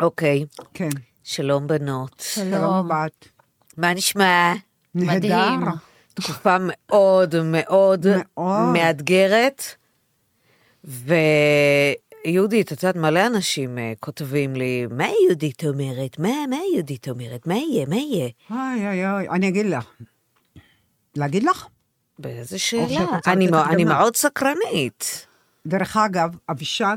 אוקיי, כן. שלום בנות. שלום בת. מה נשמע? מדהים. נהדר. תקופה מאוד מאוד. מאתגרת. ויהודית, את יודעת, מלא אנשים אה, כותבים לי, מה יהודית אומרת? מה, מה יהודית אומרת? מה יהיה? מה יהיה? אוי אוי אוי, אני אגיד לך. להגיד לך? באיזה שאת שאלה. אני. מאוד סקרנית. דרך אגב, אבישג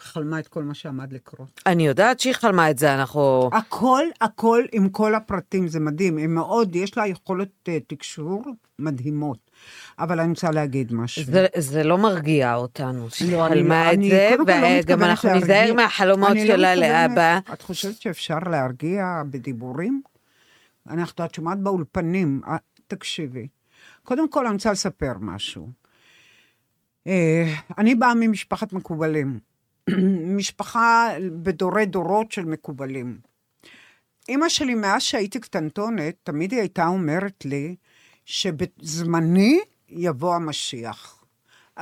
חלמה את כל מה שעמד לקרות. אני יודעת שהיא חלמה את זה, אנחנו... הכל, הכל עם כל הפרטים, זה מדהים. היא מאוד, יש לה יכולת אה, תקשור מדהימות. אבל אני רוצה להגיד משהו. זה, זה לא מרגיע אותנו, שהיא לא, אני- חלמה את אני זה, לא וגם מתכוונת אנחנו להרגיע. ניזהר מהחלומות לא שלה מתכוונת- לאבא. את חושבת שאפשר להרגיע בדיבורים? אנחנו, את שומעת באולפנים, אה, תקשיבי. קודם כל, אני רוצה לספר משהו. אה, אני באה ממשפחת מקובלים. משפחה בדורי דורות של מקובלים. אימא שלי, מאז שהייתי קטנטונת, תמיד היא הייתה אומרת לי שבזמני יבוא המשיח.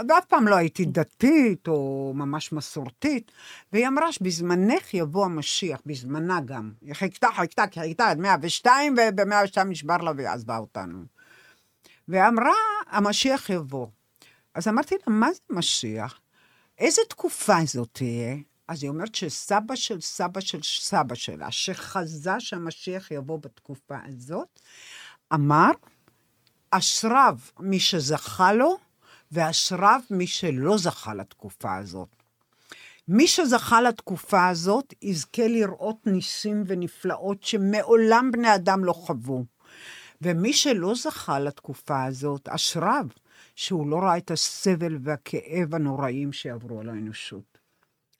ואף פעם לא הייתי דתית או ממש מסורתית, והיא אמרה שבזמנך יבוא המשיח, בזמנה גם. היא חיכתה, חיכתה, חיכתה עד 102, וב-102 נשבר לה והיא עזבה אותנו. ואמרה, המשיח יבוא. אז אמרתי לה, מה זה משיח? איזה תקופה זאת תהיה? אז היא אומרת שסבא של סבא של סבא שלה, שחזה שהמשיח יבוא בתקופה הזאת, אמר, אשריו מי שזכה לו, ואשריו מי שלא זכה לתקופה הזאת. מי שזכה לתקופה הזאת, יזכה לראות ניסים ונפלאות שמעולם בני אדם לא חוו. ומי שלא זכה לתקופה הזאת, אשריו, שהוא לא ראה את הסבל והכאב הנוראים שעברו על האנושות.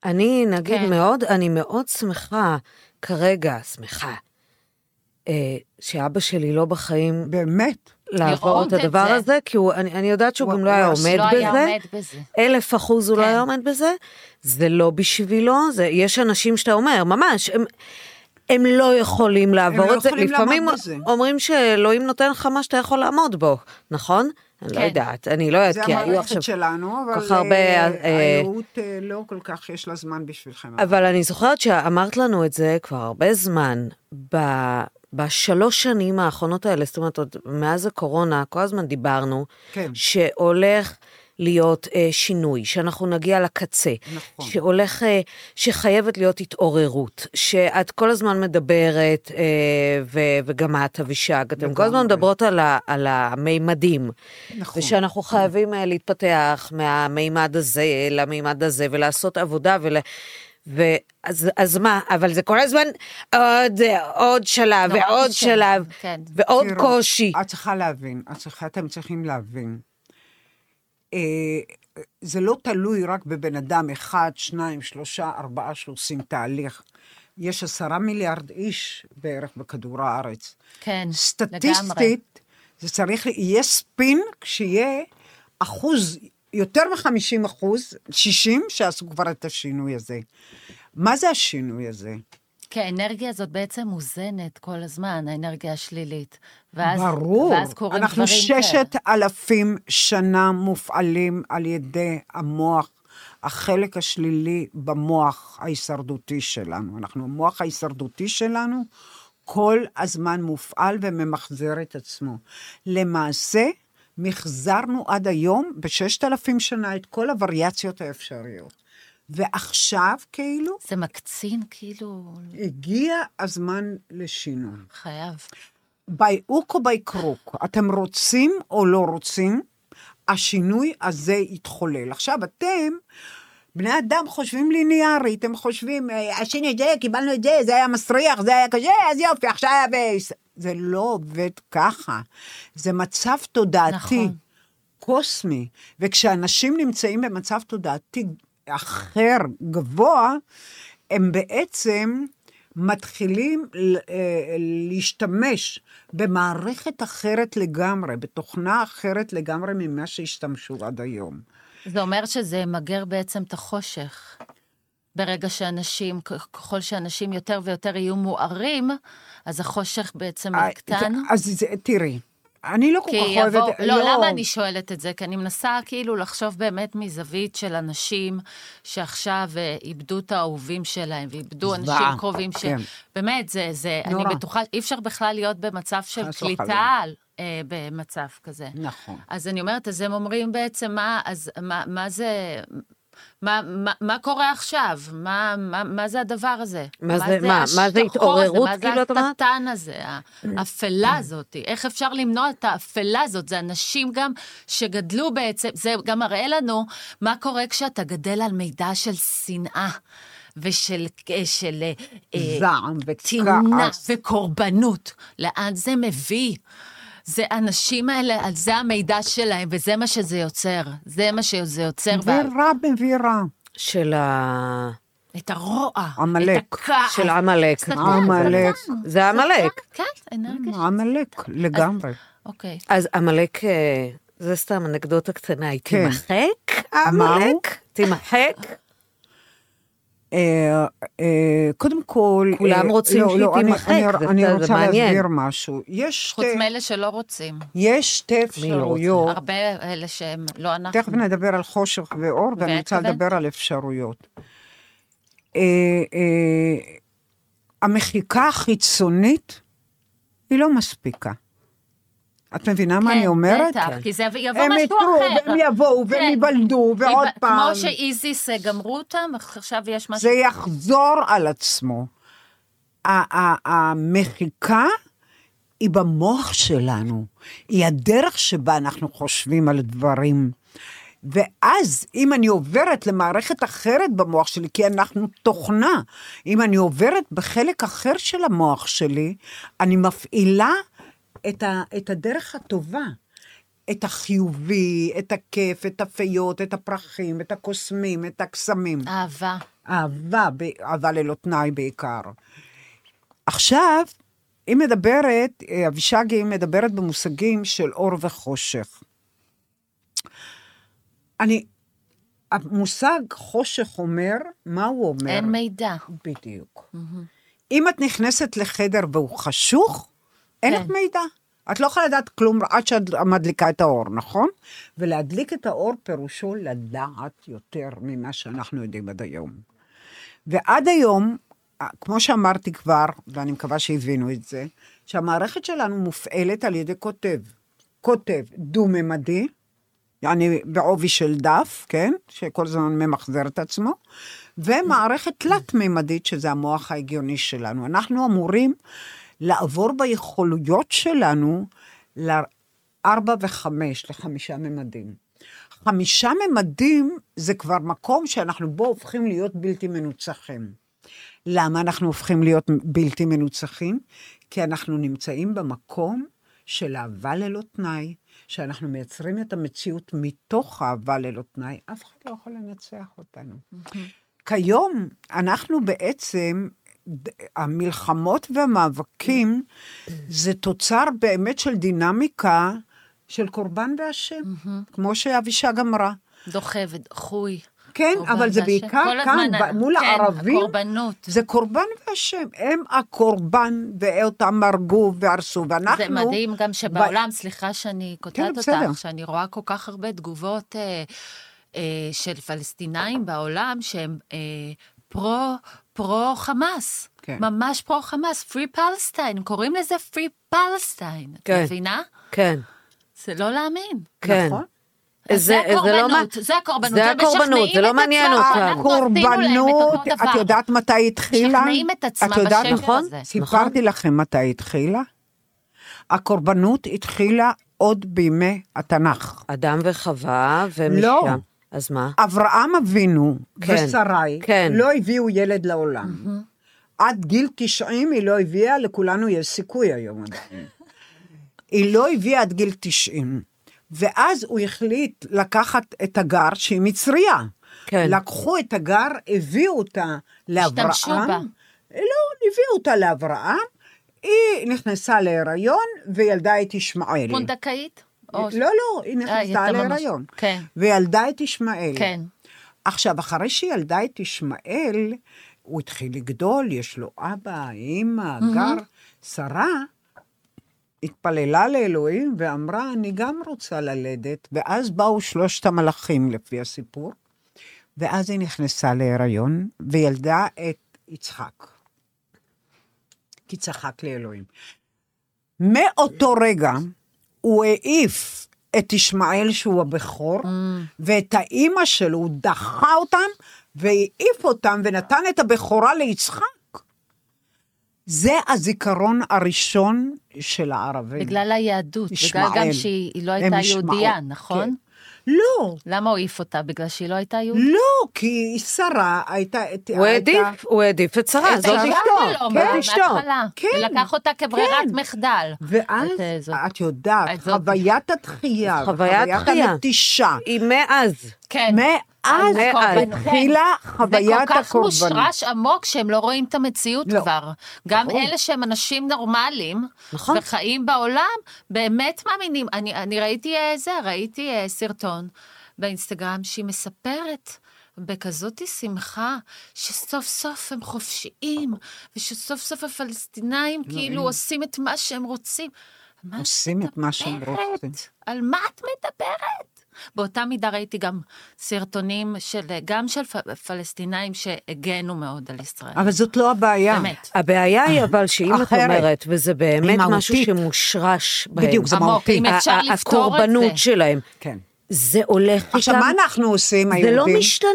אני, נגיד, כן. מאוד, אני מאוד שמחה, כרגע, שמחה, אה, שאבא שלי לא בחיים באמת. לעבור את את הדבר זה. הזה, כי הוא, אני, אני יודעת שהוא הוא- גם לא היה הוא עומד לא היה בזה. עומד בזה. אלף אחוז הוא לא כן. היה עומד בזה, זה לא בשבילו, זה, יש אנשים שאתה אומר, ממש, הם, הם לא יכולים לעבור לא את זה. יכולים לפעמים לעמוד בזה. אומרים שאלוהים נותן לך מה שאתה יכול לעמוד בו, נכון? אני לא כן. יודעת, אני לא יודעת, זה כי היו המערכת עכשיו... שלנו, אבל כך הרבה, אה, אה, אה, לא כל כך יש לה זמן בשבילכם. אבל אני זוכרת שאמרת לנו את זה כבר הרבה זמן, ב... בשלוש שנים האחרונות האלה, זאת אומרת, עוד מאז הקורונה, כל הזמן דיברנו, כן. שהולך להיות אה, שינוי, שאנחנו נגיע לקצה, נכון. שהולך, אה, שחייבת להיות התעוררות, שאת כל הזמן מדברת, אה, ו, וגם את, אבישג, אתם כל הזמן. מדברות על, ה, על המימדים, נכון. ושאנחנו חייבים אה, להתפתח מהמימד הזה למימד הזה, ולעשות עבודה, ול... ואז אז מה, אבל זה כל הזמן עוד, עוד שלב, נורא ועוד שלב, כן. ועוד תראו, קושי. את צריכה להבין, את צריכה, אתם צריכים להבין. אה, זה לא תלוי רק בבן אדם אחד, שניים, שלושה, ארבעה שעושים תהליך. יש עשרה מיליארד איש בערך בכדור הארץ. כן, לגמרי. סטטיסטית, זה צריך, יהיה ספין כשיהיה אחוז, יותר מ-50 אחוז, 60, שעשו כבר את השינוי הזה. מה זה השינוי הזה? כי האנרגיה הזאת בעצם מוזנת כל הזמן, האנרגיה השלילית. ואז, ברור. ואז קורים אנחנו דברים ששת כאלה. אלפים שנה מופעלים על ידי המוח, החלק השלילי במוח ההישרדותי שלנו. אנחנו, המוח ההישרדותי שלנו כל הזמן מופעל וממחזר את עצמו. למעשה, מחזרנו עד היום, בששת אלפים שנה, את כל הווריאציות האפשריות. ועכשיו, כאילו, זה מקצין, כאילו, הגיע הזמן לשינוי. חייב. by hook או by crook, אתם רוצים או לא רוצים, השינוי הזה יתחולל. עכשיו, אתם, בני אדם חושבים ליניארית, הם חושבים, "אה, עשינו את זה, קיבלנו את זה, זה היה מסריח, זה היה קשה, אז יופי, עכשיו... זה לא עובד ככה. זה מצב תודעתי. נכון. קוסמי, וכשאנשים נמצאים במצב תודעתי אחר, גבוה, הם בעצם מתחילים אה, להשתמש במערכת אחרת לגמרי, בתוכנה אחרת לגמרי ממה שהשתמשו עד היום. זה אומר שזה ימגר בעצם את החושך. ברגע שאנשים, ככל שאנשים יותר ויותר יהיו מוארים, אז החושך בעצם אה, יקטן. זה- אז תראי, אני לא כל כך יבוא, אוהבת... לא, למה אני שואלת את זה? כי אני מנסה כאילו לחשוב באמת מזווית של אנשים שעכשיו אה, איבדו את האהובים שלהם, ואיבדו אנשים קרובים ש... כן. באמת, זה, זה, אני נורא. בטוחה, אי אפשר בכלל להיות במצב של. קליטה אה, במצב כזה. נכון. אז אני אומרת, אז הם אומרים בעצם, מה, אז מה, מה זה... מה, מה, מה קורה עכשיו? מה, מה, מה זה הדבר הזה? מה זה- מה- מה זה הזה? התעוררות, מה זה כאילו, את אומרת? הקטן הזה, האפלה הזאת? איך אפשר למנוע את האפלה הזאת? זה אנשים גם שגדלו בעצם, זה גם מראה לנו מה קורה כשאתה גדל על מידע של שנאה. ושל של, אה, זעם וכעס. וקורבנות. לאן זה מביא? זה האנשים האלה, על זה המידע שלהם, וזה מה שזה יוצר. זה מה שזה יוצר. וה- ורע מביא רע. של ה... את הרוע. עמלק. את הכעס. של עמלק. עמלק. זה עמלק. כן, אנרגיה. של- עמלק, לגמרי. אוקיי. אז עמלק, אה, זה סתם אנקדוטה קטנה, היא כן. תימחק? הוא? עמלק? תימחק? אה, אה, קודם כל... כולם אה, רוצים לא, שהיא לא, אני- תימחק, אני- זה- אני זה רוצה מעניין. להסביר משהו. יש חוץ שתי- מאלה שלא רוצים. יש שתי לא? אפשרויות. הרבה אלה שהם לא אנחנו. תכף נדבר על חושך ואור, ואני רוצה? לדבר על אפשרויות. המחיקה החיצונית היא לא מספיקה. את מבינה מה כן, אני אומרת? בטח, כי זה יבוא הם משהו יתנו, אחר. והם יבואו, והם כן. ייוולדו, ועוד כמו פעם. שאיזיס אה, גמרו אותם, עכשיו יש משהו... זה יחזור על עצמו. המחיקה היא במוח שלנו, היא הדרך שבה אנחנו חושבים על דברים. ואז, אם אני עוברת למערכת אחרת במוח שלי, כי אנחנו תוכנה, אם אני עוברת בחלק אחר של המוח שלי, אני מפעילה את, ה, את הדרך הטובה. את החיובי, את הכיף, את הפיות, את הפרחים, את הקוסמים, את הקסמים. אהבה. אהבה, אהבה ללא תנאי בעיקר. עכשיו, היא מדברת, אבישג היא מדברת במושגים של אור וחושך. אני, המושג חושך אומר, מה הוא אומר? אין מידע. בדיוק. אם את נכנסת לחדר והוא חשוך, אין כן. לך מידע. את לא יכולה לדעת כלום עד שאת מדליקה את האור, נכון? ולהדליק את האור פירושו לדעת יותר ממה שאנחנו יודעים עד היום. ועד היום, כמו שאמרתי כבר, ואני מקווה שהבינו את זה, שהמערכת שלנו מופעלת על ידי כותב. כותב דו-ממדי, יעני בעובי של דף, כן? שכל הזמן ממחזר את עצמו, ומערכת תלת-ממדית, שזה המוח ההגיוני שלנו. אנחנו אמורים לעבור ביכולויות שלנו לארבע וחמש, לחמישה ממדים. חמישה ממדים זה כבר מקום שאנחנו בו הופכים להיות בלתי מנוצחים. למה אנחנו הופכים להיות בלתי מנוצחים? כי אנחנו נמצאים במקום של אהבה ללא תנאי, שאנחנו מייצרים את המציאות מתוך אהבה ללא תנאי, אף אחד לא יכול לנצח אותנו. כיום אנחנו בעצם, המלחמות והמאבקים זה תוצר באמת של דינמיקה של קורבן והשם, כמו שאבישג אמרה. דוחה ודחוי. כן, אבל זה. בעיקר כאן, ב- מול כן, הערבים, הקורבנות. זה קורבן והשם, הם הקורבן, ואותם הרגו והרסו, ואנחנו... זה מדהים גם שבעולם, סליחה שאני כן, קוטעת בסדר. אותך, שאני רואה כל כך הרבה תגובות אה, אה, של פלסטינאים בעולם שהם אה, פרו, פרו חמאס. כן. ממש פרו חמאס, פרי פלסטיין, קוראים לזה פרי פלסטיין. את כן. מבינה? כן, זה לא להאמין. כן. נכון. אז זה זה- זה לא הקורבנות, זה הקורבנות. זה הקורבנות, לא את מעניין את הקורבנות, את. יודעת מתי היא התחילה? משכנעים את עצמם את יודעת, בשקר נכון? הזה. סיפרתי לכם מתי היא התחילה? הקורבנות התחילה עוד בימי התנ"ך. אדם וחווה, ומשם. לא. אז מה? אברהם אבינו כן, ושרי כן. לא הביאו ילד לעולם. עד גיל 90 היא לא הביאה, לכולנו יש סיכוי היום עדיין. היא לא הביאה עד גיל 90. ואז הוא החליט לקחת את הגר, שהיא מצריה. כן. לקחו את הגר, הביאו אותה לאברהם. השתמשו בה. לא, הביאו אותה לאברהם, היא נכנסה להיריון וילדה את ישמעאל. פונדקאית? או- לא, לא, היא נכנסה להיריון. כן. וילדה את ישמעאל. כן. עכשיו, אחרי שהיא ילדה את ישמעאל, הוא התחיל לגדול, יש לו אבא, אימא, גר. שרה התפללה לאלוהים ואמרה, אני גם רוצה ללדת, ואז באו שלושת המלאכים, לפי הסיפור, ואז היא נכנסה להיריון, וילדה את יצחק. כי צחק לאלוהים. מאותו רגע, הוא העיף את ישמעאל, שהוא הבכור, ואת האימא שלו, הוא דחה אותם, והעיף אותם, ונתן את הבכורה ליצחק. זה הזיכרון הראשון של הערבים. בגלל היהדות, בגלל ישמעאל. גם שהיא לא הייתה יהודייה, נכון? כן. לא, למה הוא העיף אותה? בגלל שהיא לא הייתה יהודית? לא, כי שרה הייתה... הוא העדיף, הוא העדיף את שרה, את זאת האישה אשתו. שלו, כן, אשתו. מההתחלה. כן, ולקח אותה כברירת כן. מחדל. ואז, את, אה, יודעת. חוויית התחייה, חוויית. הנטישה, היא מאז. כן. מאז. התחילה חוויית זה כל כך הקורבנות. מושרש עמוק שהם לא רואים את המציאות לא. כבר. גם ברור. אלה שהם אנשים נורמליים, נכון. וחיים בעולם, באמת מאמינים. אני, אני ראיתי אה, זה, ראיתי אה, סרטון באינסטגרם שהיא מספרת. בכזאת שמחה, שסוף סוף הם חופשיים, ושסוף סוף הפלסטינאים כאילו עושים את מה שהם רוצים. עושים את מה שהם? רוצים. על מה את מדברת? באותה מידה ראיתי גם סרטונים של, גם של פ- פלסטינאים שהגנו מאוד על ישראל. אבל זאת לא הבעיה. באמת. הבעיה היא אבל שאם את. אומרת, וזה באמת משהו מהותית. שמושרש בהם. בדיוק, זה מהותי. אם אפשר לפתור את הקורבנות זה. שלהם. כן. זה הולך איתם. עכשיו, מה אנחנו עושים, זה היהודים? לא משתנה.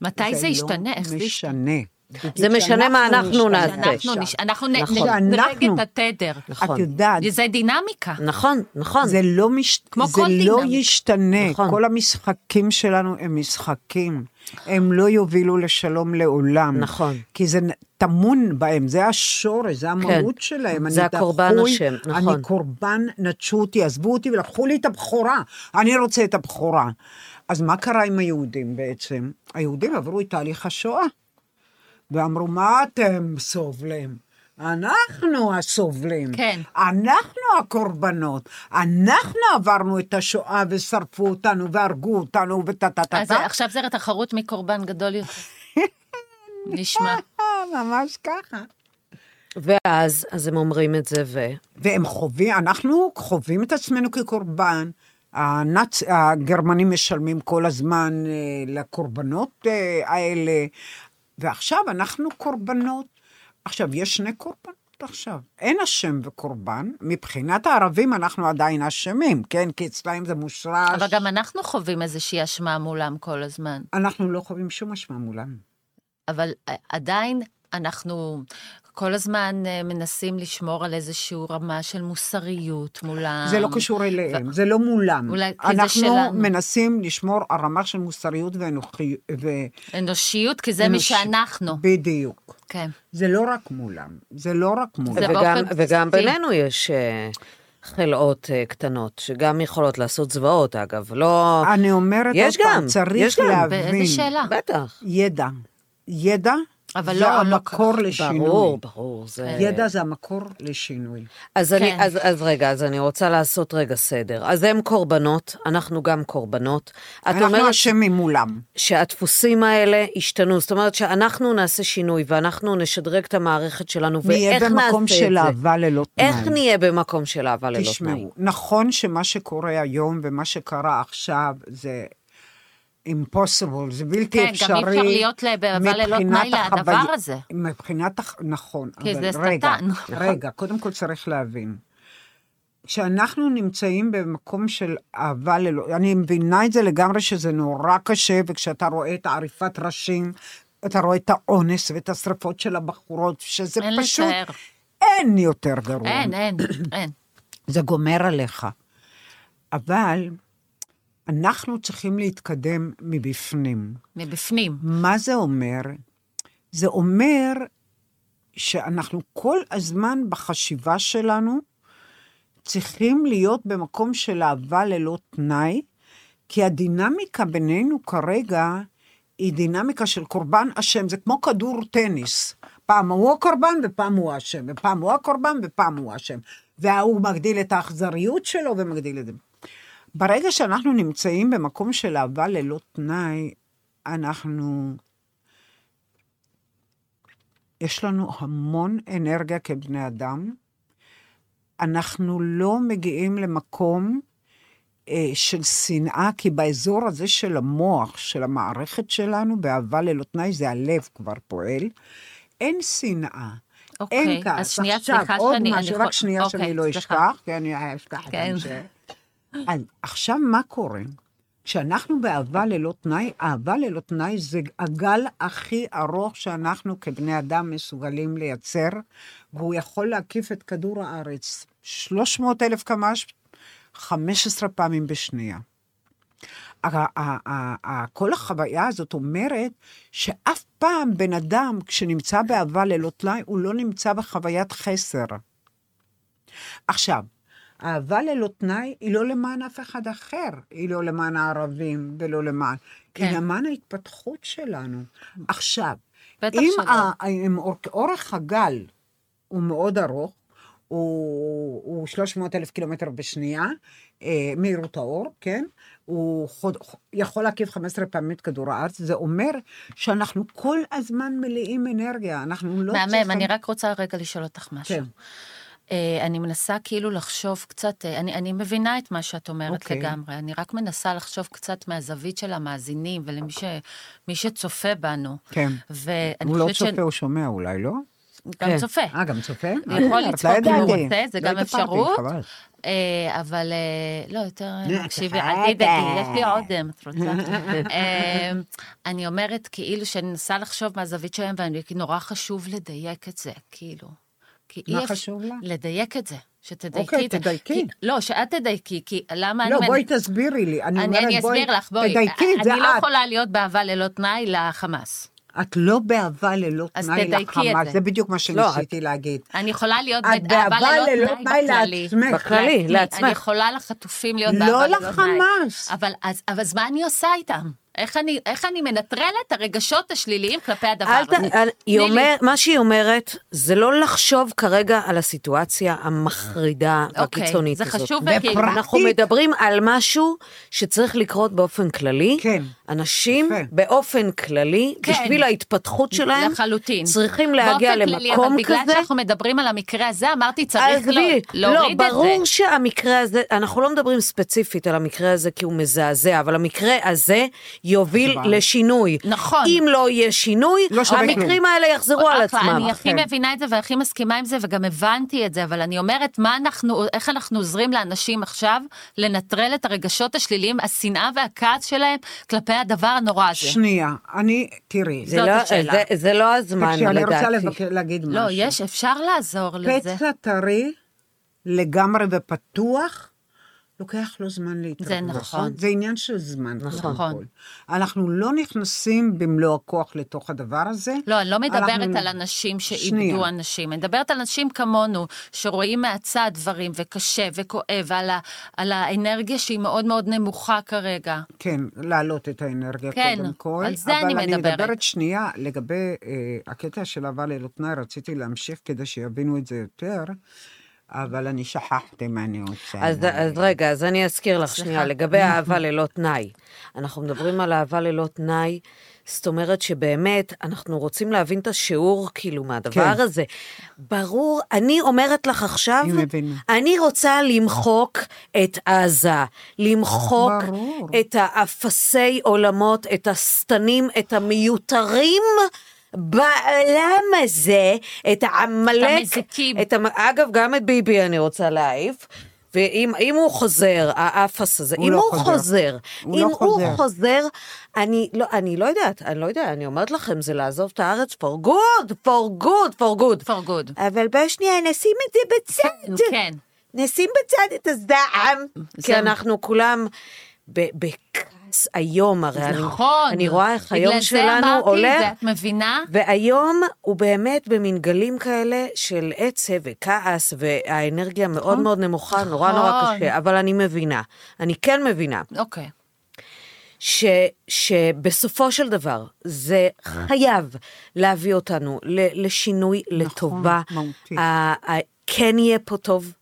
מתי זה ישתנה? איך זה ישתנה? זה משנה מה אנחנו נעשה. אנחנו, נש... אנחנו נ... נכון. נדרג שאנחנו- את התדר. נכון. את יודעת, זה דינמיקה. נכון, נכון. זה לא, מש... כמו זה לא. ישתנה. נכון. כל המשחקים שלנו הם משחקים. הם לא יובילו לשלום לעולם. נכון. כי זה טמון בהם, זה השורש, זה המהות שלהם. זה אני הקורבן דחוי, אשם, נכון. אני קורבן, נטשו אותי, עזבו אותי ולקחו לי את הבכורה. אני רוצה את הבכורה. אז מה קרה עם היהודים בעצם? היהודים עברו את תהליך השואה. ואמרו, מה אתם סובלים? אנחנו הסובלים. כן. אנחנו הקורבנות. אנחנו עברנו את השואה ושרפו אותנו והרגו אותנו וטה טה טה אז. עכשיו זה תחרות מי קורבן גדול יותר. נשמע. ממש ככה. ואז, אז הם אומרים את זה, ו... והם חווים, אנחנו חווים את עצמנו כקורבן. הנאצ... הגרמנים משלמים כל הזמן אה, לקורבנות אה, האלה, ועכשיו אנחנו קורבנות. עכשיו, יש שני קורבנות עכשיו. אין אשם וקורבן. מבחינת הערבים אנחנו עדיין אשמים, כן? כי אצלהם זה מושרש. אבל גם אנחנו חווים איזושהי אשמה מולם כל הזמן. אנחנו לא חווים שום אשמה מולם. אבל אה, עדיין אנחנו כל הזמן אה, מנסים לשמור על איזושהי רמה של מוסריות מולם. זה לא קשור אליהם, זה לא מולם. אולי כי זה אנחנו שלנו. מנסים לשמור על רמה של מוסריות ואנוכיות. ו... אנושיות, כי זה מי שאנחנו. בדיוק. כן. זה לא רק מולם, זה לא רק מולם. וגם, באופן וגם בסיסי. בינינו יש אה, חלאות אה, קטנות, שגם יכולות לעשות זוועות, אגב. לא... אני אומרת יש עוד פעם, גם, צריך יש גם. להבין. באיזה שאלה? בטח. ידע. ידע אבל זה לא- לא המקור. לשינוי. ברור, ברור. זה... ידע זה המקור לשינוי. אז, אני, כן. אז, אז רגע, אז אני רוצה לעשות רגע סדר. אז הם קורבנות, אנחנו גם קורבנות. אנחנו אשמים מולם. שהדפוסים האלה ישתנו, זאת אומרת שאנחנו נעשה שינוי ואנחנו נשדרג את המערכת שלנו, נהיה ואיך נעשה במקום את של זה? אהבה ללא תנאי. איך נהיה במקום של אהבה ללא תנאי? תשמעו, נכון שמה שקורה היום ומה שקרה עכשיו זה impossible, זה בלתי כן, גם אפשרי. אי אפשר להיות באהבה ללא תנאי לדבר החוויה- הזה. מבחינת, הח- נכון. כי אבל זה רגע, שטן. רגע, קודם כל צריך להבין. כשאנחנו נמצאים במקום של אהבה ללא... אני מבינה את זה לגמרי שזה נורא קשה, וכשאתה רואה את עריפת ראשים, אתה רואה את האונס ואת השרפות של הבחורות, שזה אין פשוט... לתאר. אין יותר גרוע. אין, אין, אין. זה גומר עליך. אבל אנחנו צריכים להתקדם מבפנים. מבפנים. מה זה אומר? זה אומר שאנחנו כל הזמן בחשיבה שלנו צריכים להיות במקום של אהבה ללא תנאי, כי הדינמיקה בינינו כרגע היא דינמיקה של קורבן אשם, זה כמו כדור טניס. פעם הוא הקורבן ופעם הוא האשם, ופעם הוא הקורבן ופעם הוא האשם. וההוא מגדיל את האכזריות שלו ומגדיל את זה. ברגע שאנחנו נמצאים במקום של אהבה ללא תנאי, אנחנו... יש לנו המון אנרגיה כבני אדם, אנחנו לא מגיעים למקום אה, של שנאה, כי באזור הזה של המוח, של המערכת שלנו, באהבה ללא תנאי, זה הלב כבר פועל, אין שנאה. אוקיי, אין כעס. אז שנייה, עכשיו, סליחה עוד שאני- משהו, אני רק יכול- שנייה אוקיי, שאני לא. אשכח, כי אני אשכח את כן. זה. עכשיו מה קורה? כשאנחנו באהבה ללא תנאי, אהבה ללא תנאי זה הגל הכי ארוך שאנחנו כבני אדם מסוגלים לייצר, והוא יכול להקיף את כדור הארץ. 300 אלף קמ"ש, 15 פעמים בשנייה. כל החוויה הזאת אומרת שאף פעם בן אדם, כשנמצא באהבה ללא תנאי, הוא לא נמצא בחוויית חסר. עכשיו, אהבה ללא תנאי היא לא למען אף אחד אחר, היא לא למען הערבים ולא למען, כן. היא למען ההתפתחות שלנו. עכשיו, אם. ה- אם אור- אורך הגל הוא מאוד ארוך, הוא, הוא 300 אלף קילומטר בשנייה, אה, מהירות האור, כן? הוא חוד, יכול להקיף 15 פעמים את כדור הארץ, זה אומר שאנחנו כל הזמן מלאים אנרגיה, אנחנו לא מהמם, אני רק רוצה רגע לשאול אותך משהו. כן. אה, אני מנסה כאילו לחשוב קצת, אה, אני, אני מבינה את מה שאת אומרת אוקיי. לגמרי, אני רק מנסה לחשוב קצת מהזווית של המאזינים ולמי ש, שצופה בנו. כן. הוא לא צופה, הוא שומע אולי, לא? גם כן. צופה. אה, גם צופה? הוא יכול אה, לצפות לא אם הוא. רוצה, זה לא גם אפשרות. אה, אבל אה, לא, יותר מקשיבי, בסדר. אל תדאגי, יש לי עודם, את רוצה? אה, אני אומרת, כאילו, שאני מנסה לחשוב מהזווית שלהם, ואני נורא חשוב לדייק את זה, כאילו. כי מה אי אפ- חשוב לך? לדייק את זה, שתדייקי אוקיי, את זה. תדייקי. כי- לא, שאת תדייקי, כי למה לא, אני... בואי תסבירי לי. אני אני, אומרת, אני בואי, אסביר לך, בואי. תדייקי את זה אני לא את. יכולה להיות באהבה ללא תנאי לחמאס. את לא באהבה ללא תנאי לחמאס, זה. בדיוק מה לא, שניסיתי להגיד. אני יכולה להיות באהבה ללא תנאי. לעצמך. בכללי. לעצמך. אני יכולה לחטופים להיות לא באהבה ללא תנאי. לחמאס. אבל אז, אבל אז מה אני עושה איתם? איך אני, איך אני מנטרלת את הרגשות השליליים כלפי הדבר אל ת... הזה? אל... היא. אומר, מה שהיא אומרת, זה לא לחשוב כרגע על הסיטואציה המחרידה אוקיי, והקיצונית זה הזאת. חשוב ופרקטית. וכאילו, אנחנו מדברים על משהו שצריך לקרות באופן כללי. כן. אנשים יפה. באופן כללי, כן. בשביל ההתפתחות שלהם, לחלוטין. צריכים להגיע באופן כללי, למקום אבל בגלל כזה. שאנחנו מדברים על המקרה הזה, אמרתי, צריך לא, לא, להוריד את זה. ברור שהמקרה הזה, אנחנו לא מדברים ספציפית על המקרה הזה כי הוא מזעזע, אבל המקרה הזה יוביל סבבה. לשינוי. נכון. אם לא יהיה שינוי, לא המקרים האלה יחזרו על אחלה, עצמם. אני הכי כן. מבינה את זה והכי מסכימה עם זה, וגם הבנתי את זה, אבל אני אומרת, מה אנחנו, איך אנחנו עוזרים לאנשים עכשיו לנטרל את הרגשות השליליים, השנאה והכעס שלהם כלפי הדבר הנורא הזה. שנייה, אני, תראי, זה לא-. זה- זה לא הזמן, תקשיבי, אני רוצה לדעתי. לבק- להגיד משהו. לא, יש, אפשר לעזור לזה. פצע טרי לגמרי ופתוח, לוקח לו זמן להתרפא. נכון. זה עניין של זמן. נכון. אנחנו לא נכנסים במלוא הכוח לתוך הדבר הזה. לא, אני לא מדברת אנחנו- על אנשים שאיבדו שנייה. אנשים, אני מדברת על אנשים כמונו, שרואים מהצד דברים, וקשה וכואב, על, ה, על האנרגיה שהיא מאוד מאוד נמוכה כרגע. כן, להעלות את האנרגיה כן, קודם כל. על זה אני אבל אני מדברת. מדברת שנייה לגבי אה, הקטע של אהבה ללא תנאי, רציתי להמשיך כדי שיבינו את זה יותר, אבל אני שכחתי מה אני רוצה. אז, אז רגע, אז אני אזכיר לך שנייה, לגבי אהבה ללא תנאי. אנחנו מדברים על אהבה ללא תנאי, זאת אומרת שבאמת, אנחנו רוצים להבין את השיעור, כאילו, מהדבר כן. הזה. ברור, אני אומרת לך עכשיו. אני רוצה למחוק את עזה, למחוק ברור. את האפסי עולמות, את השטנים, את המיותרים. בעולם הזה, את העמלק, המזיקים. את המ... אגב, גם את ביבי אני רוצה להעיף. ואם אם הוא חוזר, האפס הזה, הוא אם לא הוא חוזר. חוזר, הוא אם לא הוא חוזר. חוזר, אני לא, אני לא יודעת, אני לא יודעת, אני אומרת לכם, זה לעזוב את הארץ for good, for good, for good. for good. אבל בואי שנייה, נשים את זה בצד. כן. נשים בצד את הזעם, כי אנחנו כולם ב- בכעס היום, הרי אני- נכון. אני רואה איך היום בגלל שלנו זה אמרתי הולך. את זה, את מבינה? והיום הוא באמת במין גלים כאלה של עצב וכעס, והאנרגיה מאוד מאוד נמוכה, נורא נורא נכון. קשה, אבל אני מבינה, אני כן מבינה, אוקיי. ש, שבסופו של דבר זה חייב להביא אותנו ל, לשינוי לטובה. מהותי. ה- ה- כן יהיה פה טוב.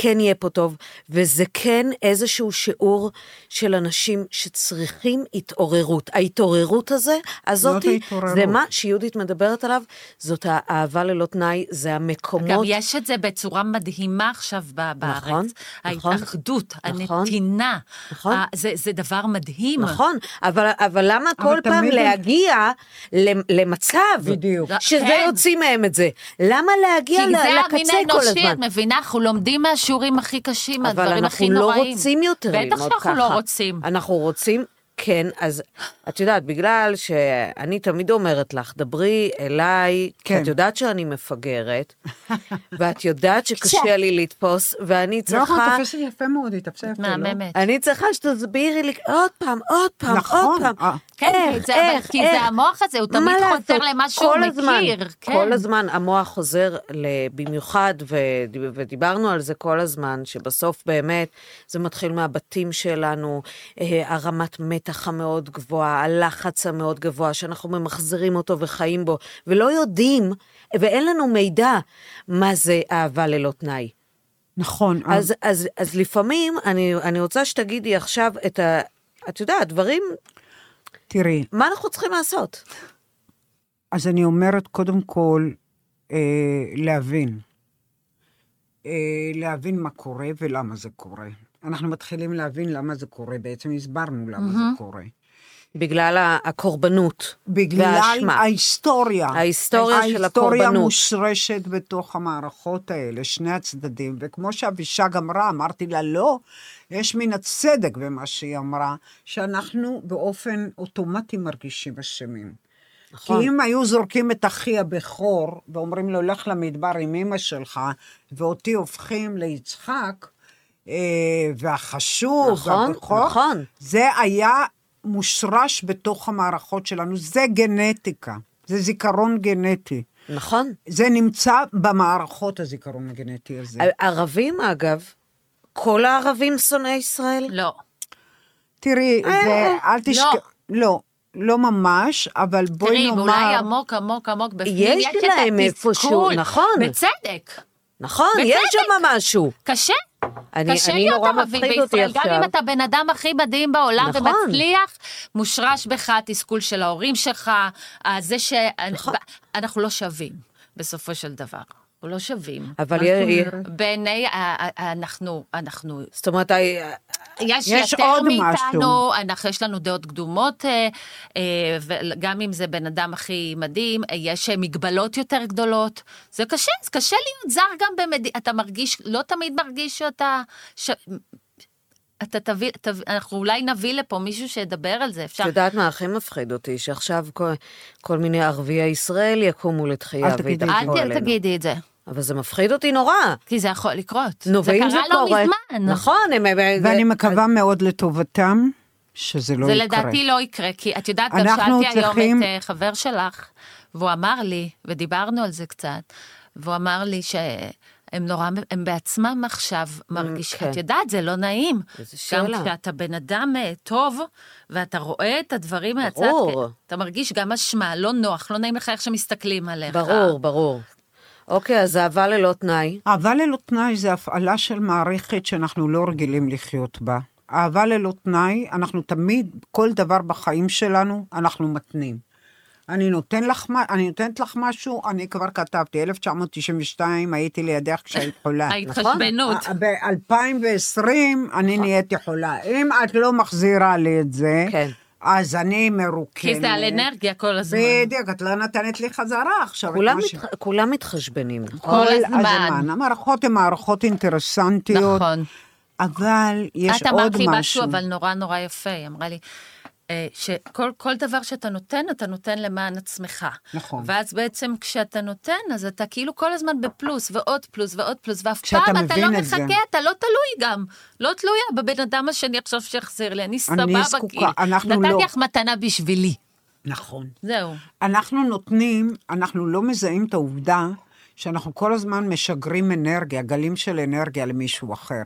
כן יהיה פה טוב, וזה כן איזשהו שיעור של אנשים שצריכים התעוררות. ההתעוררות הזה, הזאתי, ההתעוררות. זה מה שיהודית מדברת עליו, זאת האהבה ללא תנאי, זה המקומות. גם יש את זה בצורה מדהימה עכשיו בארץ. נכון, נכון, ההתאחדות, נכון, הנתינה. נכון. ה- זה, זה דבר מדהים. נכון, אבל, אבל למה כל פעם להגיע למ- למצב בדיוק. שזה כן. יוציא מהם את זה? למה להגיע כי ל- זה המין לקצה כל האנושי, הזמן? את מבינה? אנחנו לומדים מהשיעורים הכי קשים, אבל מהדברים הכי אנחנו לא נוראים. רוצים יותר בטח ללמוד ככה. שאנחנו לא רוצים. אנחנו רוצים, כן, אז את יודעת, בגלל שאני תמיד אומרת לך, דברי אליי, כי כן. את יודעת שאני מפגרת, ואת יודעת שקשה לי לתפוס, ואני לא, צריכה... את תופסת יפה מאוד, היא תפסה יפה, לא? מהממת. אני צריכה שתסבירי לי עוד פעם, עוד פעם, נכון, עוד פעם. אה. כן, איך, זה- איך, כי איך? זה המוח הזה, הוא תמיד לעשות? למה שהוא כל הזמן, מכיר, כן. כל הזמן המוח חוזר ל- במיוחד, ו- ודיברנו על זה כל הזמן, שבסוף באמת זה מתחיל מהבתים שלנו, אה, הרמת מתח המאוד גבוהה, הלחץ המאוד גבוה, שאנחנו ממחזרים אותו וחיים בו, ולא יודעים, ואין לנו מידע מה זה אהבה ללא תנאי. נכון. אז, אז, אז לפעמים, אני, אני רוצה שתגידי עכשיו את ה... את יודעת, דברים, תראי, מה אנחנו צריכים לעשות? אז אני אומרת, קודם כל, אה, להבין. אה, להבין מה קורה ולמה זה קורה. אנחנו מתחילים להבין למה זה קורה, בעצם הסברנו למה זה קורה. בגלל הקורבנות. בגלל והאשמה. ההיסטוריה. ההיסטוריה של ההיסטוריה הקורבנות. מושרשת בתוך המערכות האלה, שני הצדדים. וכמו שאבישג אמרה, אמרתי לה, לא, יש מן הצדק במה שהיא אמרה, שאנחנו באופן אוטומטי מרגישים אשמים. נכון. כי אם היו זורקים את אחי הבכור, ואומרים לו, לך למדבר עם אמא שלך, ואותי הופכים ליצחק, והחשוב, נכון, והבכור, נכון. זה היה מושרש בתוך המערכות שלנו, זה גנטיקה, זה זיכרון גנטי. נכון. זה נמצא במערכות, הזיכרון הגנטי הזה. ערבים, אגב, כל הערבים שונאי ישראל? לא. תראי, אה, זה, אל תשכח... לא, לא ממש, אבל בואי תראי, נאמר... אולי עמוק עמוק עמוק בפנים, יש יש להם איפשהו. נכון. בצדק. נכון, בצדק. יש שם משהו. קשה. אני- קשה אני להיות ערבי בישראל, גם. אם אתה בן אדם הכי מדהים בעולם נכון. ומצליח, מושרש בך התסכול של ההורים שלך, זה נכון. שאנחנו לא שווים, בסופו של דבר. אנחנו לא שווים. אבל מה יה- זאת יה- אומרת? בעיני, אנחנו, אנחנו זאת אומרת, יש, יש יותר עוד מאיתנו, משהו. אנחנו, יש לנו דעות קדומות, אה, אה, וגם אם זה בן אדם הכי מדהים, אה, יש אה, מגבלות יותר גדולות. זה קשה, זה קשה להיות זר גם במדינה, אתה מרגיש, לא תמיד מרגיש שאתה... ש... אתה תביא, תביא, אנחנו אולי נביא לפה מישהו שידבר על זה, אפשר... את יודעת מה הכי מפחיד אותי? שעכשיו כל, כל מיני ערביי ישראל יקומו לתחייה אל. וידברו אל עלינו. תגידי את זה, אבל זה מפחיד אותי נורא. כי זה יכול לקרות. נו, זה ואם זה קרה לא קורה... מזמן. נכון, הם... הם- ואני זה- מקווה מאוד לטובתם, שזה לא זה יקרה. לדעתי לא יקרה, כי את יודעת, גם אנחנו שאלתי היום צריכים- את אה, חבר שלך, והוא אמר לי, ודיברנו על זה קצת, והוא אמר לי שהם נורא, הם בעצמם עכשיו מרגישים, כן. את יודעת, זה לא נעים. איזה גם שאלה. כשאתה בן אדם אה, טוב, ואתה רואה את הדברים מהצד, ברור. כן, אתה מרגיש גם אשמה, לא נוח, לא נעים לך איך שמסתכלים עליך. ברור, ברור. אוקיי, אז אהבה ללא תנאי. אהבה ללא תנאי זה הפעלה של מערכת שאנחנו לא רגילים לחיות בה. אהבה ללא תנאי, אנחנו תמיד, כל דבר בחיים שלנו, אנחנו מתנים. אני, נותן לך, אני נותנת לך משהו, אני כבר כתבתי, 1992 הייתי לידך כשהיית חולה. ההתחשבנות. ב-2020 אני נהייתי חולה. אם את לא מחזירה לי את זה, כן. אז אני מרוקנת. כי זה על אנרגיה כל הזמן. בדיוק, את לא נתנת לי חזרה עכשיו. את כולם, מה ש-. כולם מתחשבנים. כל הזמן. המערכות הן מערכות אינטרסנטיות, נכון. אבל יש את עוד אמרת לי משהו. משהו, אבל נורא נורא יפה, היא אמרה לי, שכל כל דבר שאתה נותן, אתה נותן למען עצמך. נכון. ואז בעצם כשאתה נותן, אז אתה כאילו כל הזמן בפלוס, ועוד פלוס, ועוד פלוס, ואף פעם אתה לא את זה. מחכה, אתה לא תלוי גם. לא תלויה בבן אדם השני עכשיו שיחזיר לי, אני סבבה, זקוקה, כאילו. אנחנו לא. נתתי לך מתנה בשבילי. נכון. זהו. אנחנו נותנים, אנחנו לא מזהים את העובדה שאנחנו כל הזמן משגרים אנרגיה, גלים של אנרגיה למישהו אחר.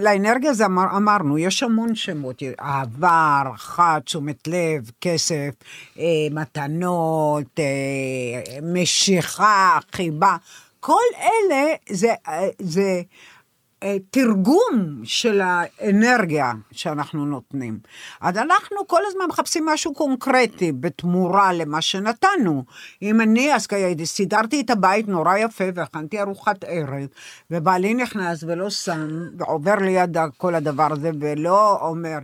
לאנרגיה זה אמר, אמרנו, יש המון שמות, אהבה, הערכה, תשומת לב, כסף, אה, מתנות, אה, משיכה, חיבה, כל אלה זה, אה, זה תרגום של האנרגיה שאנחנו נותנים. אז אנחנו כל הזמן מחפשים משהו קונקרטי בתמורה למה שנתנו. אם אני, אז סידרתי את הבית נורא יפה והכנתי ארוחת ערב, ובעלי נכנס ולא שם, ועובר ליד כל הדבר הזה, ולא אומר,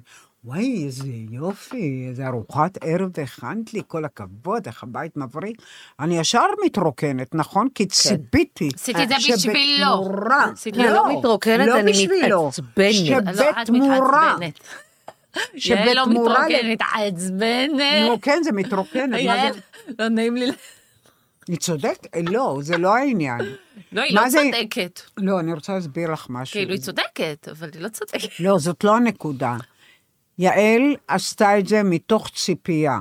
וואי, איזה יופי, איזה ארוחת ערב הכנת לי, כל הכבוד, איך הבית מבריק. אני ישר מתרוקנת, נכון? כי ציפיתי. עשיתי את זה בשבילו. שבתמורה, עשיתי- אני לא מתרוקנת, לא אני. מתעצבנת. לא, שבתמורה, מתעצבנת. לא שבתמורה ל- מתרוקנת, עצבנת. נו, כן, זה מתרוקנת? לא נעים לי. היא צודקת? לא, זה לא העניין. לא, היא לא צודקת. לא, אני רוצה להסביר לך משהו. כאילו, היא צודקת, אבל היא לא צודקת. לא, זאת לא הנקודה. יעל עשתה את זה מתוך ציפייה.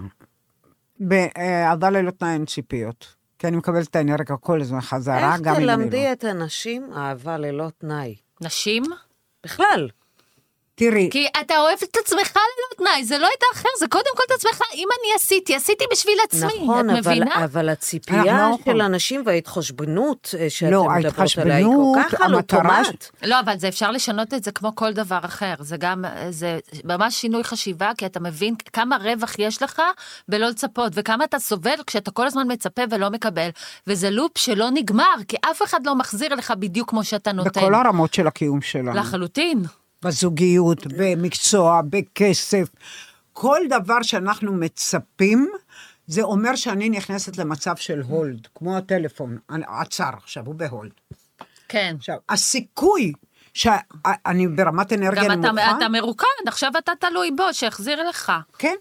באהבה ללא תנאי אין ציפיות. כי אני מקבלת את האנרגיה כל הזמן חזרה, איך גם אם אני לא. תלמדי את הנשים אהבה ללא תנאי? נשים? בכלל. תראי, כי אתה אוהב את עצמך ללא תנאי, זה לא את האחר, זה קודם כל את עצמך. אם אני עשיתי, עשיתי בשביל עצמי, נכון, את אבל, מבינה? אבל אנחנו הציפייה לא של יכולים. אנשים וההתחשבנות אה, שאתם לא, מדברות עליה היא כל כך על אוטומט. לא, אבל זה אפשר לשנות את זה כמו כל דבר אחר. זה גם, זה ממש שינוי חשיבה, כי אתה מבין כמה רווח יש לך בלא לצפות, וכמה אתה סובל כשאתה כל הזמן מצפה ולא מקבל. וזה לופ שלא נגמר, כי אף אחד לא מחזיר לך בדיוק כמו שאתה נותן. בכל הרמות של הקיום שלנו. לחלוטין. בזוגיות, במקצוע, בכסף. כל דבר שאנחנו מצפים, זה אומר שאני נכנסת למצב של הולד, כמו הטלפון, עצר, עכשיו הוא בהולד. כן. עכשיו, הסיכוי שאני ברמת אנרגיה גם נמוכה, אתה, אתה מרוקן, עכשיו אתה תלוי בו, שיחזיר לך. כן.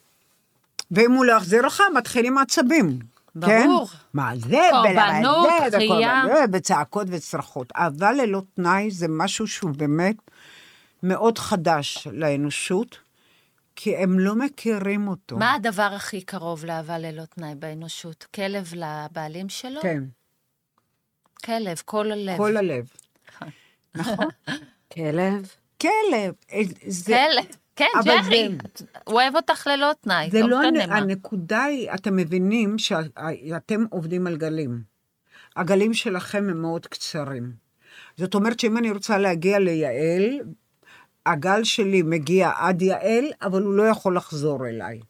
ואם הוא לא יחזיר לך, מתחילים עצבים. ברור. כן? מה זה, קורבנות. וקורבנות, וצעקות וצרחות. אהבה ללא תנאי זה משהו שהוא באמת מאוד חדש לאנושות, כי הם לא מכירים אותו. מה הדבר הכי קרוב לאהבה ללא תנאי באנושות? כלב לבעלים שלו? כן, כלב, כל הלב. כל הלב. נכון. כלב? כלב. אה, זה, כלב. כן, אבל ג'רי. הוא אוהב אותך ללא תנאי, זה לא לא, משנה הנ- מה. הנקודה היא, אתם מבינים שאתם עובדים על גלים. הגלים שלכם הם מאוד קצרים. זאת אומרת שאם אני רוצה להגיע ליעל, הגל שלי מגיע עד יעל, אבל הוא לא יכול לחזור אליי.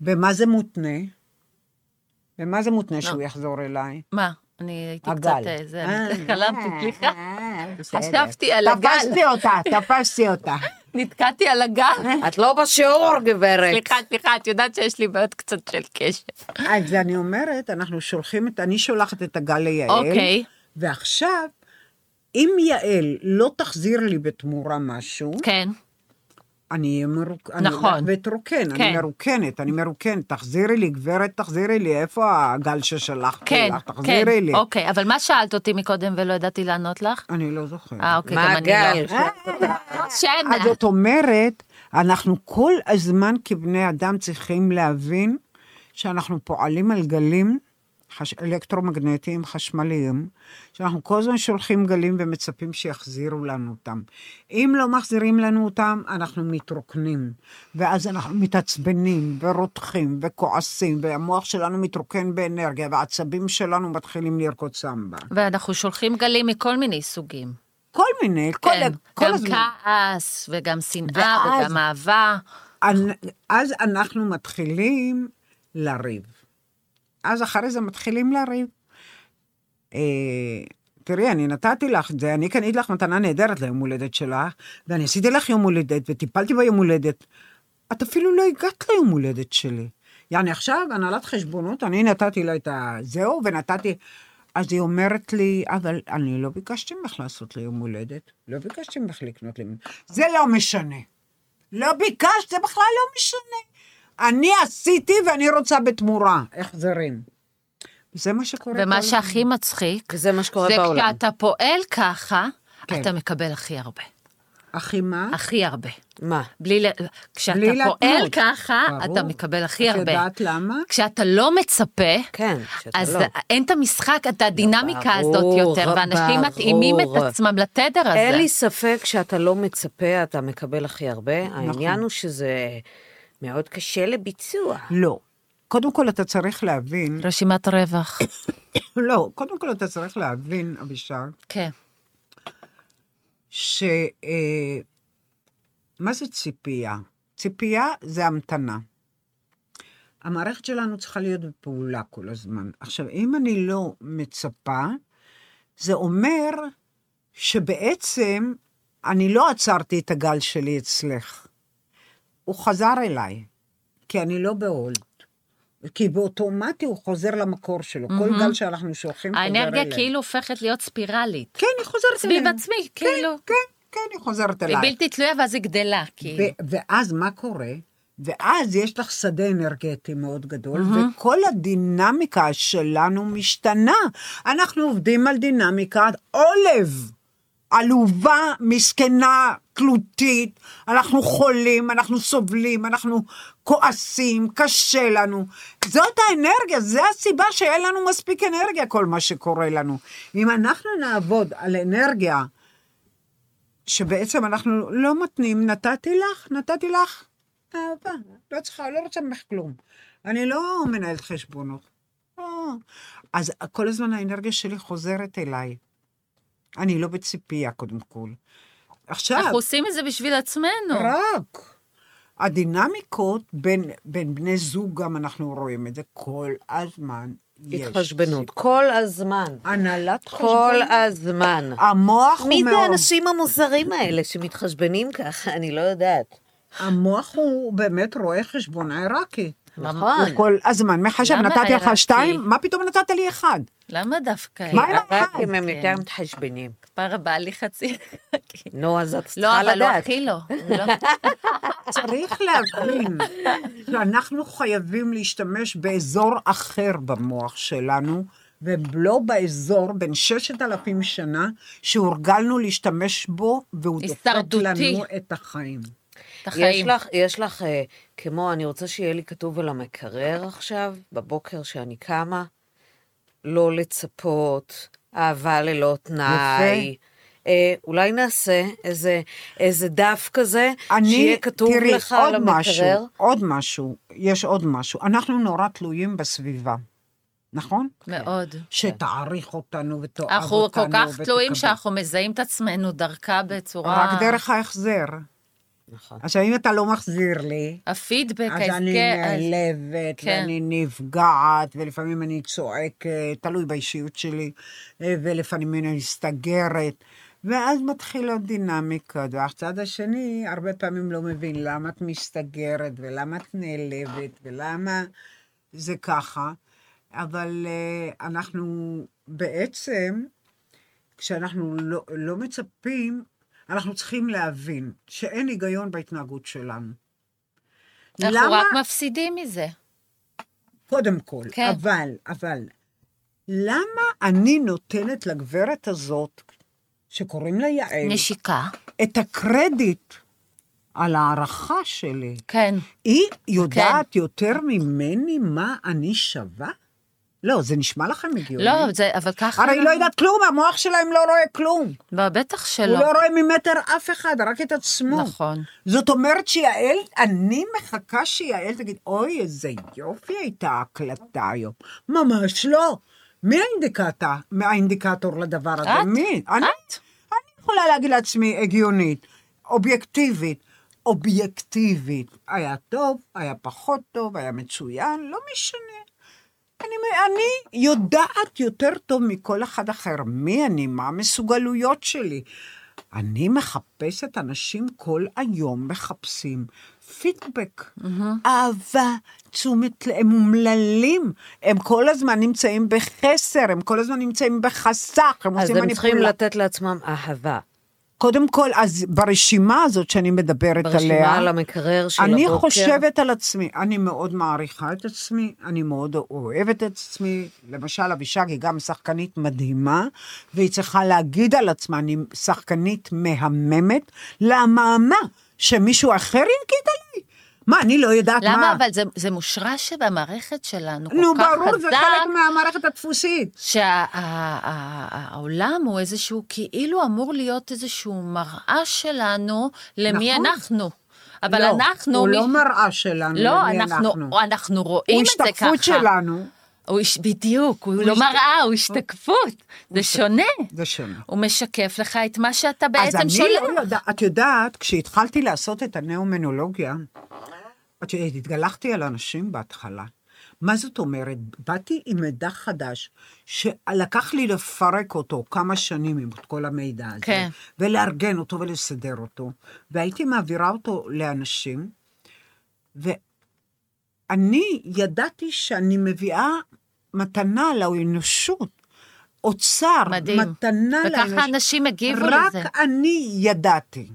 במה זה מותנה? במה זה מותנה שהוא יחזור אליי? מה? אני הייתי הגל. קצת... אה, זה, אה, חלמתי, סליחה. אה, בסדר. חשבתי על הגל. תפסתי אותה, תפסתי אותה. נתקעתי על הגל. את לא בשיעור, גברת. סליחה, סליחה, את יודעת שיש לי בעיות קצת של קשב. אז אני אומרת, אנחנו שולחים את, אני שולחת את הגל ליעל. אוקיי. ועכשיו, אם יעל לא תחזיר לי בתמורה משהו, כן. אני אהיה מרוק... נכון. אני ואתרוקן, כן. אני מרוקנת, אני מרוקנת. תחזירי לי, גברת, תחזירי לי, איפה הגל ששלחתי כן, לך? כן, תחזירי לי. אוקיי, אבל מה שאלת אותי מקודם ולא ידעתי לענות לך? אני לא זוכרת. אה, אוקיי, מה גם אני הגל? לא. שנה. אז זאת אומרת, אנחנו כל הזמן כבני אדם צריכים להבין שאנחנו פועלים על גלים חש... אלקטרומגנטיים חשמליים, שאנחנו כל הזמן שולחים גלים ומצפים שיחזירו לנו אותם. אם לא מחזירים לנו אותם, אנחנו מתרוקנים, ואז אנחנו מתעצבנים ורותחים וכועסים, והמוח שלנו מתרוקן באנרגיה, והעצבים שלנו מתחילים לרקוד סמבה. ואנחנו שולחים גלים מכל מיני סוגים. כל מיני, כל, כן, כל גם הזמן. כעס, וגם שנאה, ואז- וגם אהבה. אז אנחנו מתחילים לריב. אז אחרי זה מתחילים לריב. אה, תראי, אני נתתי לך את זה, אני קניתי לך מתנה נהדרת ליום הולדת שלך, ואני עשיתי לך יום הולדת, וטיפלתי ביום הולדת. את אפילו לא הגעת ליום הולדת שלי. יעני, עכשיו, הנהלת חשבונות, אני נתתי לה את הזהו, ונתתי... אז היא אומרת לי, אבל אני לא ביקשתי ממך לעשות לי יום הולדת, לא ביקשתי ממך לקנות לי... זה לא משנה. לא ביקשת, זה בכלל לא משנה. אני עשיתי ואני רוצה בתמורה החזרים. זה מה שקורה. ומה כל שהכי מצחיק, וזה מה שקורה זה בעולם. כשאתה פועל ככה, כן. אתה מקבל הכי הרבה. הכי מה? הכי הרבה. מה? בלי, ל- כשאתה בלי פועל להתנות. ככה, ברור. אתה מקבל הכי את הרבה. יודעת למה? כשאתה לא מצפה, כן, אז לא. אין את המשחק, את הדינמיקה הזאת ברור, יותר, ואנשים מתאימים את ברור. עצמם לתדר הזה. אין לי ספק שאתה לא מצפה, אתה מקבל הכי הרבה. נכון. העניין הוא שזה מאוד קשה לביצוע. לא. קודם כל אתה צריך להבין, רשימת רווח. לא, קודם כל אתה צריך להבין, אבישר, כן. ש... אה, מה זה ציפייה? ציפייה זה המתנה. המערכת שלנו צריכה להיות בפעולה כל הזמן. עכשיו, אם אני לא מצפה, זה אומר שבעצם אני לא עצרתי את הגל שלי אצלך. הוא חזר אליי, כי אני לא בהולד. כי באוטומטי הוא חוזר למקור שלו. כל גל שאנחנו שולחים חוזר אליי. האנרגיה כאילו הופכת להיות ספירלית. כן, היא חוזרת סביב אליי. עצמי, כן, כאילו. כן, כן, היא חוזרת היא אליי. בלתי תלויה ואז היא גדלה, כאילו. ואז מה קורה? ואז יש לך שדה אנרגטי מאוד גדול, וכל הדינמיקה שלנו משתנה. אנחנו עובדים על דינמיקת עולב. עלובה, מסכנה, תלותית, אנחנו חולים, אנחנו סובלים, אנחנו כועסים, קשה לנו. זאת האנרגיה, זו הסיבה שאין לנו מספיק אנרגיה, כל מה שקורה לנו. אם אנחנו נעבוד על אנרגיה שבעצם אנחנו לא מתנים, נתתי לך, נתתי לך אהבה, לא צריכה, לא רוצה ממך כלום. אני לא מנהלת חשבונות. לא. אז כל הזמן האנרגיה שלי חוזרת אליי. אני לא בציפייה, קודם כל. עכשיו, אנחנו עושים את זה בשביל עצמנו. רק. הדינמיקות בין, בין בני זוג, גם אנחנו רואים את זה כל הזמן. התחשבנות, כל הזמן. הנהלת כל חשבון. הזמן. המוח הוא מי מאוד... זה האנשים המוזרים האלה שמתחשבנים ככה? אני לא יודעת. המוח הוא באמת רואה חשבון עיראקי. נכון. הוא כל הזמן מחשב, נתתי לך? שתיים, מה פתאום נתת לי אחד? למה דווקא? מה עם רק האחד? אם הם. יותר מתחשבנים. כפרה בא לי חצי. נו, אז את לא, צריכה אבל הוא לדעת. הכי לא. לא- צריך להבין שאנחנו חייבים להשתמש באזור אחר במוח שלנו, ולא באזור בין ששת אלפים שנה שהורגלנו להשתמש בו, והוא דופק. לנו את החיים. את יש החיים. לך, יש לך, אה, כמו, אני רוצה שיהיה לי כתוב על המקרר עכשיו, בבוקר שאני קמה, לא לצפות, אהבה ללא תנאי. אה, אולי נעשה איזה, איזה דף כזה, שיהיה כתוב תראי, לך על עוד משהו, המקרר. עוד משהו, יש עוד משהו. אנחנו נורא תלויים בסביבה, נכון? מאוד. שתעריך אותנו ותאהב אנחנו אותנו. כל כך ותקבל. תלויים שאנחנו מזהים את עצמנו דרכה בצורה... רק דרך ההחזר. נכון. עכשיו, אם אתה לא מחזיר לי, הפידבק, אז אני. אז- נעלבת, כן. ואני נפגעת, ולפעמים אני צועקת, תלוי באישיות שלי, אה, ולפעמים אני מסתגרת. ואז מתחילה דינמיקה, והצד השני הרבה פעמים לא מבין למה את מסתגרת, ולמה את נעלבת, ולמה זה ככה. אבל uh, אנחנו בעצם, כשאנחנו לא, לא מצפים, אנחנו צריכים להבין שאין היגיון בהתנהגות שלנו. אנחנו רק מפסידים מזה. קודם כל, כן. אבל, אבל, למה אני נותנת לגברת הזאת, שקוראים לה יעל, נשיקה. את הקרדיט על הערכה שלי? כן. היא יודעת כן. יותר ממני מה אני שווה? לא, זה נשמע לכם הגיוני? לא, זה, אבל ככה... הרי היא לא יודעת כלום, המוח שלהם לא רואה כלום. לא, בטח הוא שלא. לא רואה ממטר אף אחד, רק את עצמו. נכון. זאת אומרת שיעל, אני מחכה שיעל תגיד, אוי, איזה יופי הייתה ההקלטה היום. ממש לא. מי האינדיקטה, האינדיקטור לדבר הזה? את? מי? אני, את? אני יכולה להגיד לעצמי הגיונית, אובייקטיבית. אובייקטיבית. היה טוב, היה פחות טוב, היה מצוין, לא משנה. אני, אני יודעת יותר טוב מכל אחד אחר מי אני, מה המסוגלויות שלי. אני מחפשת, אנשים כל היום מחפשים פידבק, אהבה, תשומת, לב, הם אומללים, הם כל הזמן נמצאים בחסר, הם כל הזמן נמצאים בחסך, הם אז עושים הם צריכים. לתת לעצמם אהבה. קודם כל, אז ברשימה הזאת שאני מדברת ברשימה עליה, על המקרר של אני הבוקר. חושבת על עצמי, אני מאוד מעריכה את עצמי, אני מאוד אוהבת את עצמי. למשל, אבישג היא גם שחקנית מדהימה, והיא צריכה להגיד על עצמה, אני שחקנית מהממת, למה מה? שמישהו אחר יגיד עליי? מה, אני לא יודעת מה? למה? אבל זה, זה מושרש במערכת שלנו כל נו, כך ברור, חזק, זה חלק מהמערכת הדפוסית. שהעולם הוא איזשהו, כאילו אמור להיות איזשהו מראה שלנו למי נכון. אנחנו. אבל לא, אנחנו... הוא מי- לא מראה שלנו, לא, למי אנחנו, אנחנו. אנחנו רואים הוא את זה ככה. השתקפות שלנו. הוא איש, בדיוק, הוא לא מראה, הוא השתקפות. זה שונה. זה שונה. הוא משקף לך את מה שאתה אז בעצם אני שולח. לא יודעת, את יודעת, כשהתחלתי לעשות את הנאומנולוגיה, את יודעת, התגלחתי על אנשים בהתחלה. מה זאת אומרת? באתי עם מידע חדש, שלקח לי לפרק אותו כמה שנים עם כל המידע הזה, כן. ולארגן אותו ולסדר אותו, והייתי מעבירה אותו לאנשים, ואני ידעתי שאני מביאה מתנה לאנושות, אוצר, מדהים. מתנה וככה לאנושות. אנשים הגיבו רק לזה. אני ידעתי.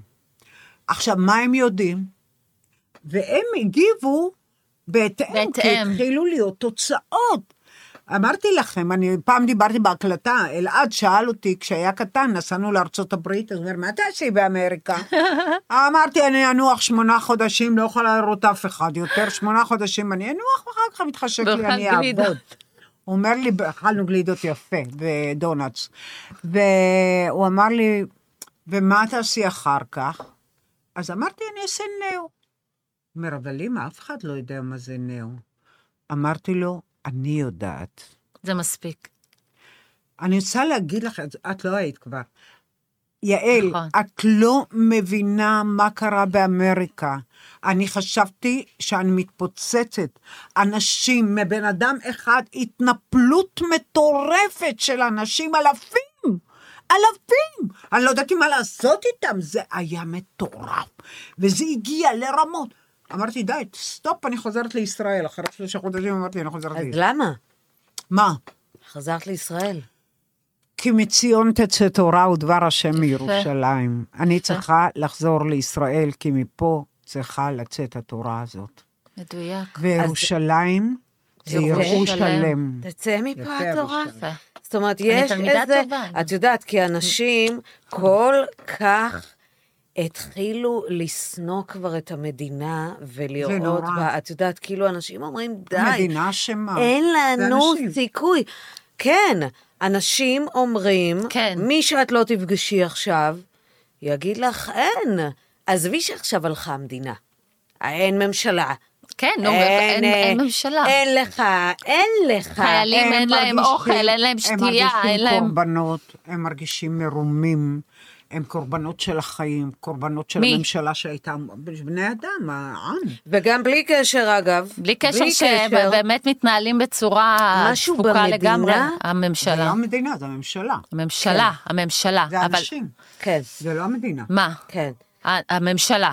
עכשיו, מה הם יודעים? והם הגיבו בהתאם, כי בהתאם. התחילו להיות תוצאות. אמרתי לכם, אני פעם דיברתי בהקלטה, אלעד שאל אותי, כשהיה קטן, נסענו לארצות הברית, אז הוא אומר, מה תעשי באמריקה? אמרתי, אני אנוח שמונה חודשים, לא יכולה לראות אף אחד יותר, שמונה חודשים אני אנוח, ואחר כך מתחשק לי, אני. אעבוד. הוא אומר לי, אכלנו גלידות יפה, ודונלדס. והוא אמר לי, ומה תעשי אחר כך? אז אמרתי, אני אעשה נאו. אומר, אבל אמא, אף אחד לא יודע מה זה נאו. אמרתי לו, אני יודעת. זה מספיק. אני רוצה להגיד לך, את- את לא היית כבר. יעל, נכון. את לא מבינה מה קרה באמריקה. אני חשבתי שאני מתפוצצת. אנשים, מבן אדם אחד, התנפלות מטורפת של אנשים, אלפים. אלפים. אני לא ידעתי מה לעשות איתם, זה היה מטורף. וזה הגיע לרמות. אמרתי, די, סטופ, אני חוזרת לישראל. אחרי שלושה חודשים אמרתי, אני חוזרת אז לישראל. למה? מה? חזרת לישראל. כי מציון תצא תורה ודבר השם מירושלים. אני צריכה לחזור לישראל, כי מפה צריכה לצאת התורה הזאת. מדויק. וירושלים זה ירושלם. תצא מפה התורה. זאת אומרת, אני יש תלמידה איזה... טובה. את יודעת, כי אנשים כל כך התחילו לשנוא כבר את המדינה ולראות. בה, את יודעת, כאילו אנשים אומרים, די, המדינה אשמה. אין לנו. סיכוי. כן, אנשים אומרים, כן. מי שאת לא תפגשי עכשיו, יגיד לך, אין. עזבי שעכשיו הלכה המדינה. אין ממשלה. כן, נו, אין- אין ממשלה. אין לך, אין לך. חיילים, הם אין להם מרגישים- אוכל, אין להם הם שתייה, מרגישים אין להם... קורבנות, הם מרגישים מרומים, הם קורבנות של החיים, קורבנות של מי? הממשלה שהייתה, בני אדם, העם. וגם בלי קשר, אגב. בלי קשר שבאמת מתנהלים בצורה משהו תפוקה במדינה? לגמרי. זה לא הממשלה. המדינה, זה הממשלה. הממשלה, הממשלה. זה אבל האנשים, כן, זה לא המדינה. מה? כן. הממשלה.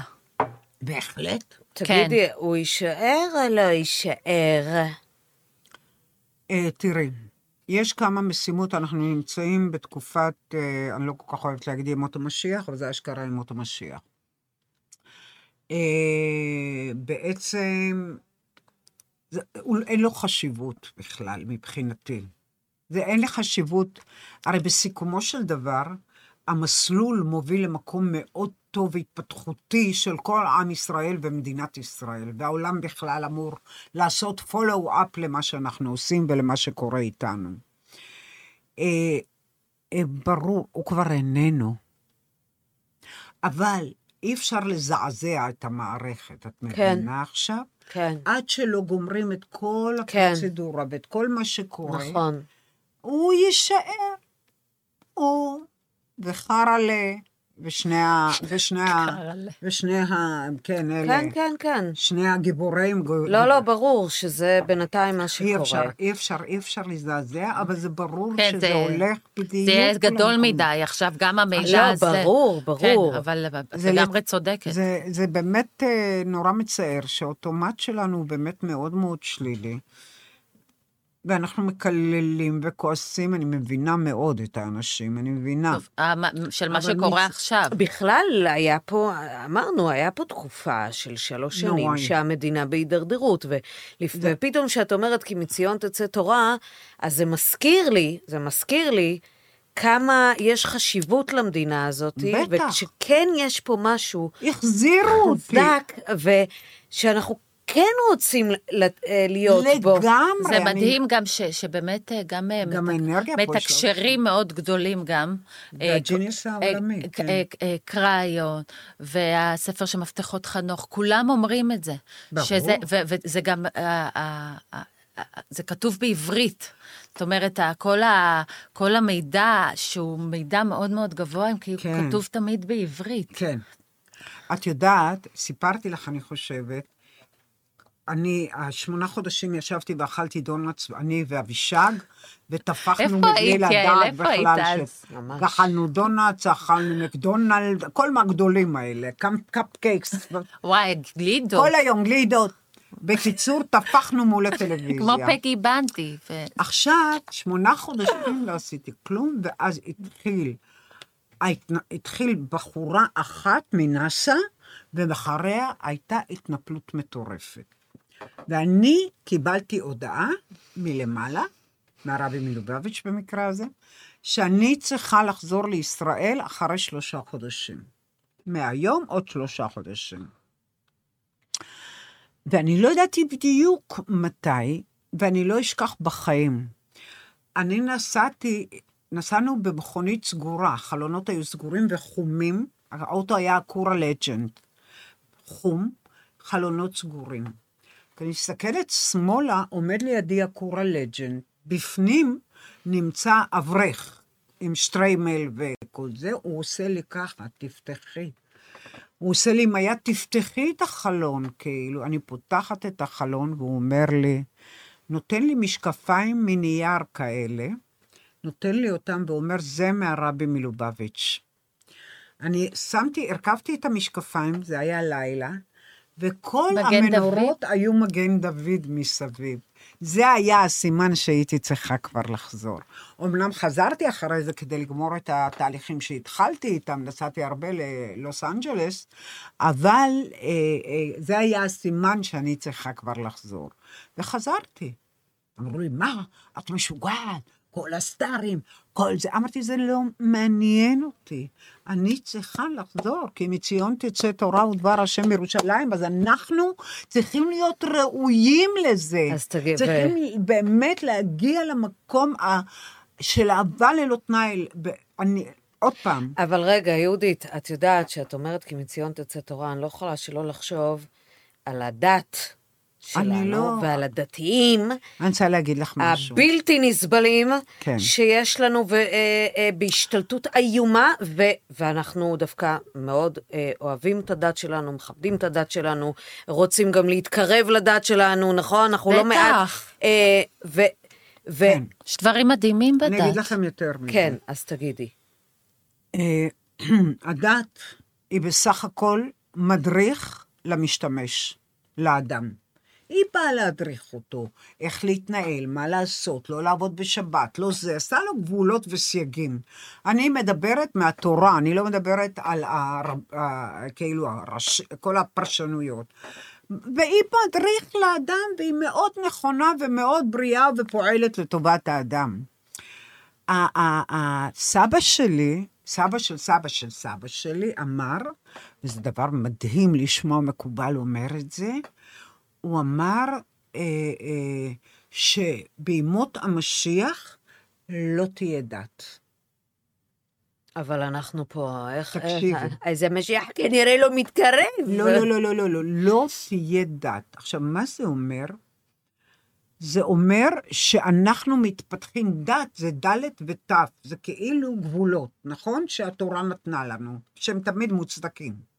בהחלט. תגידי, הוא יישאר או לא יישאר? אה, תראי, יש כמה משימות, אנחנו נמצאים בתקופת, אה, אני לא כל כך אוהבת להגיד ימות המשיח, אבל זה אשכרה ימות המשיח. אה, בעצם, זה, אין לו חשיבות בכלל, מבחינתי. זה אין לי חשיבות, הרי בסיכומו של דבר, המסלול מוביל למקום מאוד טוב והתפתחותי של כל עם ישראל ומדינת ישראל, והעולם בכלל אמור לעשות follow-up למה שאנחנו עושים ולמה שקורה איתנו. אה, אה, ברור, הוא כבר איננו, אבל אי אפשר לזעזע את המערכת, את כן. מבינה עכשיו? כן, עד שלא גומרים את כל כן. הפרוצדורה ואת כל מה שקורה, נכון. הוא יישאר. הוא וחרלה, ושני ה... ושני ה... ושני ה... כן, אלה. כן, כן, כן. שני הגיבורים. לא, לא, ברור שזה בינתיים מה אי שקורה. אפשר, אי אפשר, אי אפשר להזדעזע, אבל זה ברור כן, שזה זה- הולך בדיוק. זה יהיה גדול. מדי, עכשיו גם המידע לא, הזה. ברור, ברור. כן, אבל את זה לגמרי צודקת. זה, זה באמת אה, נורא מצער שהאוטומט שלנו הוא באמת מאוד מאוד שלילי. ואנחנו מקללים וכועסים, אני מבינה מאוד את האנשים, אני מבינה. טוב, המ- של מה שקורה מי- עכשיו. בכלל, היה פה, אמרנו, היה פה תקופה של שלוש שנים נוראי. שהמדינה בהידרדרות, ולפ- ופתאום כשאת אומרת כי מציון תצא תורה, אז זה מזכיר לי, זה מזכיר לי כמה יש חשיבות למדינה הזאת, בטח. ושכן יש פה משהו החזירו אותי. חזק, ושאנחנו כן רוצים ל- אה, להיות בו. לגמרי. זה אני- מדהים גם ש, שבאמת אה, גם, אה, גם מת- מתקשרים מאוד גדולים גם. והג'יניוס העולמי, אה, כן. קריון, והספר של מפתחות חנוך, כולם אומרים את זה. ברור. שזה, ו- וזה גם, אה, אה, אה, זה כתוב בעברית. זאת אומרת, כל, ה, כל המידע, שהוא מידע מאוד מאוד גבוה, הם כאילו כן. כתוב תמיד בעברית. כן. את יודעת, סיפרתי לך, אני חושבת, אני, השמונה חודשים ישבתי ואכלתי דונאטס, אני ואבישג, ותפחנו מבלי לדעת בכלל היית ש... אכלנו דונאטס, אכלנו מקדונלד, כל מהגדולים האלה, cupcakes, וואי, גלידו. כל היום גלידות. בקיצור, תפחנו מול הטלוויזיה. כמו פגי באנדי. ו... עכשיו, שמונה חודשים לא עשיתי כלום, ואז התחיל, התחיל בחורה אחת מנאסא, ואחריה הייתה התנפלות מטורפת. ואני קיבלתי הודעה מלמעלה, מהרבי מלובביץ' במקרה הזה, שאני צריכה לחזור לישראל אחרי שלושה חודשים. מהיום עוד שלושה חודשים. ואני לא ידעתי בדיוק מתי, ואני לא אשכח בחיים. אני נסעתי, נסענו במכונית סגורה, החלונות היו סגורים וחומים, האוטו היה קורה לג'נד. חום, חלונות סגורים. כשאני מסתכלת שמאלה, עומד לידי הקורה לג'נד. בפנים נמצא אברך עם שטריימל וכל זה, הוא עושה לי ככה, תפתחי. הוא עושה לי עם היד, תפתחי את החלון, כאילו. אני פותחת את החלון, והוא אומר לי, נותן לי משקפיים מנייר כאלה, נותן לי אותם ואומר, זה מהרבי מלובביץ'. אני שמתי, הרכבתי את המשקפיים, זה היה לילה, וכל המנורות דוד? היו מגן דוד מסביב. זה היה הסימן שהייתי צריכה כבר לחזור. אמנם חזרתי אחרי זה כדי לגמור את התהליכים שהתחלתי איתם, נסעתי הרבה ללוס אנג'לס, אבל אה, אה, זה היה הסימן שאני צריכה כבר לחזור. וחזרתי. אמרו לי, מה, את משוגעת, כל הסטארים, כל זה. אמרתי, זה לא מעניין אותי. אני צריכה לחזור, כי מציון תצא תורה ודבר השם מירושלים, אז אנחנו צריכים להיות ראויים לזה. אז תגיד, צריכים באמת להגיע למקום ה... של אהבה ללא תנאי. אני, עוד פעם, אבל רגע, יהודית, את יודעת שאת אומרת כי מציון תצא תורה, אני לא יכולה שלא לחשוב על הדת שלנו, לא- ועל הדתיים אני רוצה להגיד לך משהו. הבלתי נסבלים כן. שיש לנו ו- אה, אה, בהשתלטות איומה, ו- ואנחנו דווקא מאוד אה, אוהבים את הדת שלנו, מכבדים את הדת שלנו, רוצים גם להתקרב לדת שלנו, נכון? אנחנו לא בטח. מעט... אה, ו- ו- כן. יש דברים מדהימים בדת. אני אגיד לכם יותר מזה. כן, אז תגידי. אה, הדת היא בסך הכל מדריך למשתמש, לאדם. היא באה להדריך אותו, איך להתנהל, מה לעשות, לא לעבוד בשבת, לא זה, עשה לו גבולות וסייגים. אני מדברת מהתורה, אני לא מדברת על ה, ה, כאילו הרש, כל הפרשנויות. והיא מדריך לאדם, והיא מאוד נכונה ומאוד בריאה ופועלת לטובת האדם. הסבא שלי, סבא של סבא של סבא שלי, אמר, וזה דבר מדהים לשמוע מקובל אומר את זה, הוא אמר אה, אה, שבימות המשיח לא תהיה דת. אבל אנחנו פה, איך... תקשיבי. אז המשיח כנראה לא מתקרב. לא, לא, לא, לא, לא, לא, לא תהיה דת. עכשיו, מה זה אומר? זה אומר שאנחנו מתפתחים דת, זה ד' ות', זה כאילו גבולות, נכון? שהתורה נתנה לנו, שהם תמיד מוצדקים.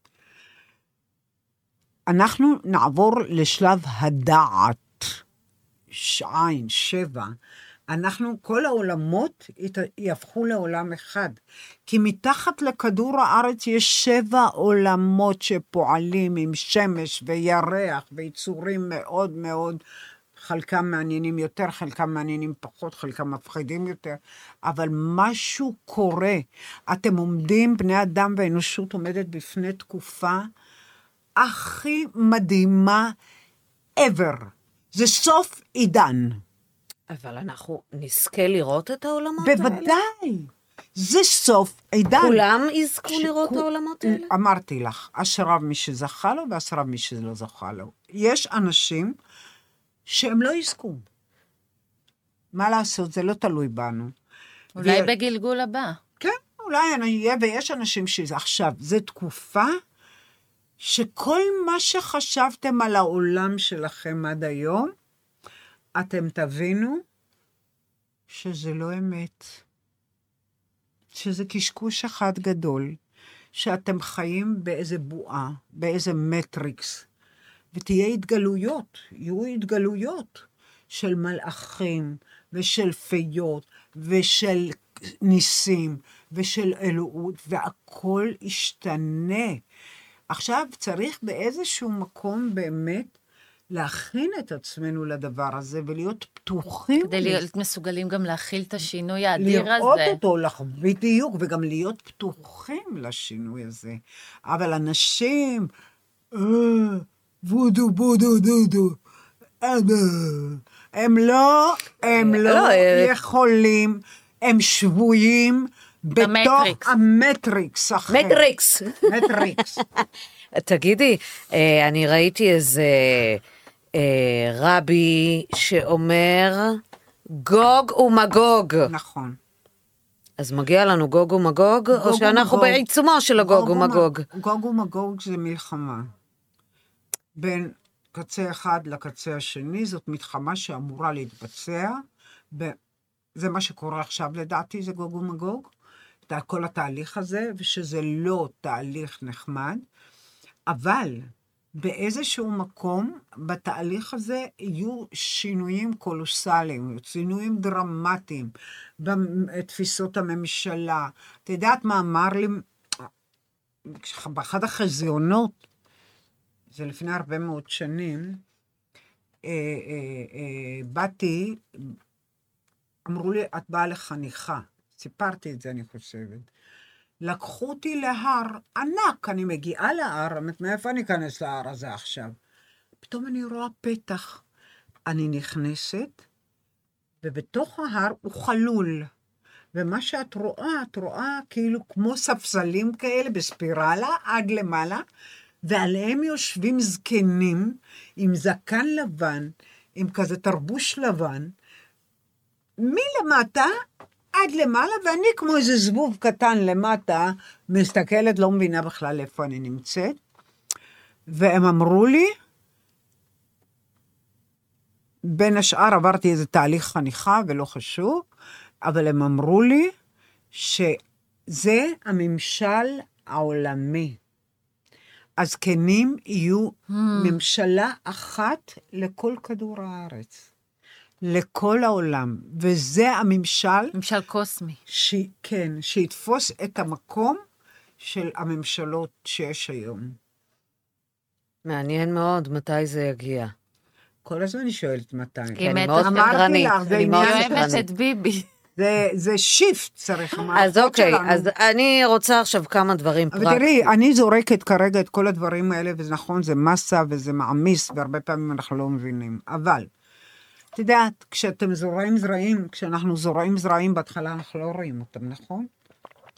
אנחנו נעבור לשלב הדעת, שעין, שבע. אנחנו, כל העולמות יהפכו לעולם אחד. כי מתחת לכדור הארץ יש שבע עולמות שפועלים עם שמש וירח ויצורים מאוד מאוד, חלקם מעניינים יותר, חלקם מעניינים פחות, חלקם מפחידים יותר, אבל משהו קורה. אתם עומדים, בני אדם והאנושות עומדת בפני תקופה הכי מדהימה ever. זה סוף עידן. אבל אנחנו נזכה לראות את העולמות האלה? בוודאי. זה סוף עידן. כולם יזכו שכו- לראות את העולמות האלה? אמרתי לך, אשריו מי שזכה לו ואשריו מי שלא זכה לו. יש אנשים שהם לא יזכו. מה לעשות, זה לא תלוי בנו. אולי ו- בגלגול הבא. כן, אולי אני אהיה, ויש אנשים שזה. עכשיו, זו תקופה שכל מה שחשבתם על העולם שלכם עד היום, אתם תבינו שזה לא אמת. שזה קשקוש אחד גדול, שאתם חיים באיזה בועה, באיזה מטריקס, ותהיה התגלויות, יהיו התגלויות של מלאכים ושל פיות ושל ניסים ושל אלוהות, והכל ישתנה. עכשיו צריך באיזשהו מקום באמת להכין את עצמנו לדבר הזה ולהיות פתוחים. כדי להיות מסוגלים גם להכיל את השינוי האדיר הזה. לראות אותו, לח... בדיוק, וגם להיות פתוחים לשינוי הזה. אבל אנשים, אה, וודו בודו דודו, אה, הם לא, הם לא לא, אה, יכולים, הם שבויים בתוך. המטריקס. מטריקס. מטריקס. תגידי, אה, אני ראיתי איזה אה, רבי שאומר גוג ומגוג. נכון. אז מגיע לנו גוג ומגוג, או שאנחנו ומגוג. בעיצומו של הגוג ומגוג? גוג ומגוג זה מלחמה. בין קצה אחד לקצה השני, זאת מלחמה שאמורה להתבצע. זה מה שקורה עכשיו לדעתי, זה גוג ומגוג. את כל התהליך הזה, ושזה לא תהליך נחמד, אבל באיזשהו מקום בתהליך הזה יהיו שינויים קולוסליים, שינויים דרמטיים בתפיסות הממשלה. את יודעת מה אמר לי באחד החזיונות, זה לפני הרבה מאוד שנים, אה, אה, אה, באתי, אמרו לי, את באה לחניכה. סיפרתי את זה, אני חושבת. לקחו אותי להר ענק, אני מגיעה להר, מאיפה אני אכנס להר הזה עכשיו? פתאום אני רואה פתח. אני נכנסת, ובתוך ההר הוא חלול. ומה שאת רואה, את רואה כאילו כמו ספסלים כאלה בספירלה עד למעלה, ועליהם יושבים זקנים עם זקן לבן, עם כזה תרבוש לבן, מלמטה עד למעלה, ואני כמו איזה זבוב קטן למטה, מסתכלת, לא מבינה בכלל איפה אני נמצאת. והם אמרו לי, בין השאר עברתי איזה תהליך חניכה ולא חשוב, אבל הם אמרו לי שזה הממשל העולמי. הזקנים יהיו Hmm. ממשלה אחת לכל כדור הארץ, לכל העולם, וזה הממשל, ממשל קוסמי. ש... כן, שיתפוס את המקום של הממשלות שיש היום. מעניין מאוד מתי זה יגיע. כל הזמן אני שואלת מתי. כי אני מת- מאוד אמרתי סקרנית. אני מאוד אוהבת. את ביבי. זה, זה שיפט צריך, אז המערכות אוקיי, שלנו. אז אני רוצה עכשיו כמה דברים אבל פרקטיים. תראי, אני זורקת כרגע את כל הדברים האלה, וזה נכון, זה מסה וזה מעמיס, והרבה פעמים אנחנו לא מבינים. אבל, את יודעת, כשאתם זורעים זרעים, כשאנחנו זורעים זרעים, בהתחלה אנחנו לא רואים אותם, נכון?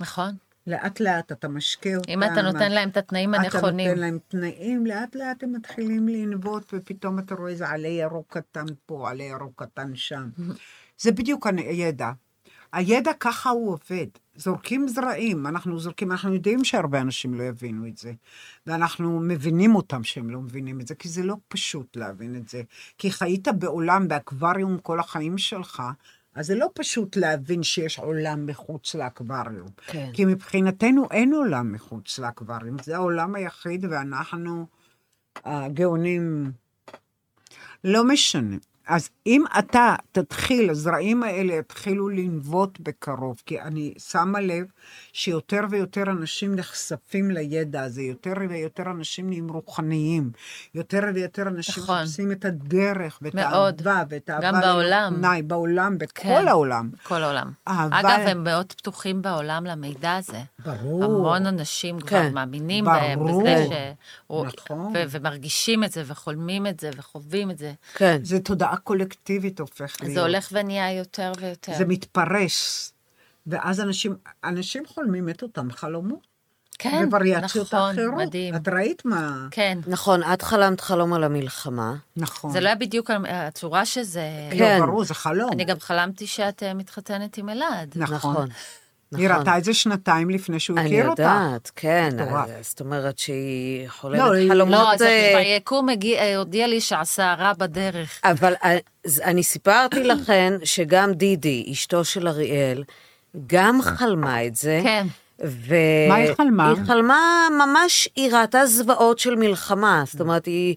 נכון. לאט לאט אתה משקה אותם. אם אתה נותן להם את התנאים אתה הנכונים. נותן להם תנאים, לאט לאט הם מתחילים לנבוט, ופתאום אתה רואה איזה עלה ירוק קטן פה, עלה ירוק קטן שם. זה בדיוק הידע. הידע ככה הוא עובד. זורקים זרעים, אנחנו זורקים, אנחנו יודעים שהרבה אנשים לא יבינו את זה. ואנחנו מבינים אותם שהם לא מבינים את זה, כי זה לא פשוט להבין את זה. כי חיית בעולם, באקווריום כל החיים שלך, אז זה לא פשוט להבין שיש עולם מחוץ לאקווריום. כן. כי מבחינתנו אין עולם מחוץ לאקווריום, זה העולם היחיד ואנחנו הגאונים. לא משנה. אז אם אתה תתחיל, הזרעים האלה יתחילו לנבוט בקרוב, כי אני שמה לב שיותר ויותר אנשים נחשפים לידע הזה, יותר ויותר אנשים נהיים רוחניים, יותר ויותר אנשים נכון. מחפשים את הדרך ואת מאוד. האהבה ואת האהבה גם בעולם. לפנאי, בעולם, בכל כן. העולם. כל העולם. אבל- אגב, הם מאוד פתוחים בעולם למידע הזה. ברור. המון אנשים כבר כן. מאמינים ברור. בהם, בזה ש... הוא- נכון. ו- ומרגישים את זה, וחולמים את זה, וחווים את זה. כן. זה תודעה קולקטיבית הופך להיות. זה הולך ונהיה יותר ויותר. זה מתפרס. ואז אנשים, אנשים חולמים את אותם חלומות. כן, בווריאציות נכון, אחרות. מדהים. את ראית מה... כן. נכון, את חלמת חלום על המלחמה. נכון. זה לא היה בדיוק הצורה שזה... כן. לא, ברור, זה חלום. אני גם חלמתי שאת אה, מתחתנת עם אלעד. נכון. נכון. היא. ראתה את זה שנתיים לפני שהוא אני הכיר אותה. יודעת, כן. אז זאת אומרת שהיא לא, חולמת היא- חלומות... לא, אז אה, הגיע- אה, הודיע לי שהסערה בדרך. אבל אז אני סיפרתי לכן שגם דידי, אשתו של אריאל, גם חלמה את זה. כן. ו... מה היא חלמה? היא חלמה ממש, היא ראתה זוועות של מלחמה, זאת אומרת, היא...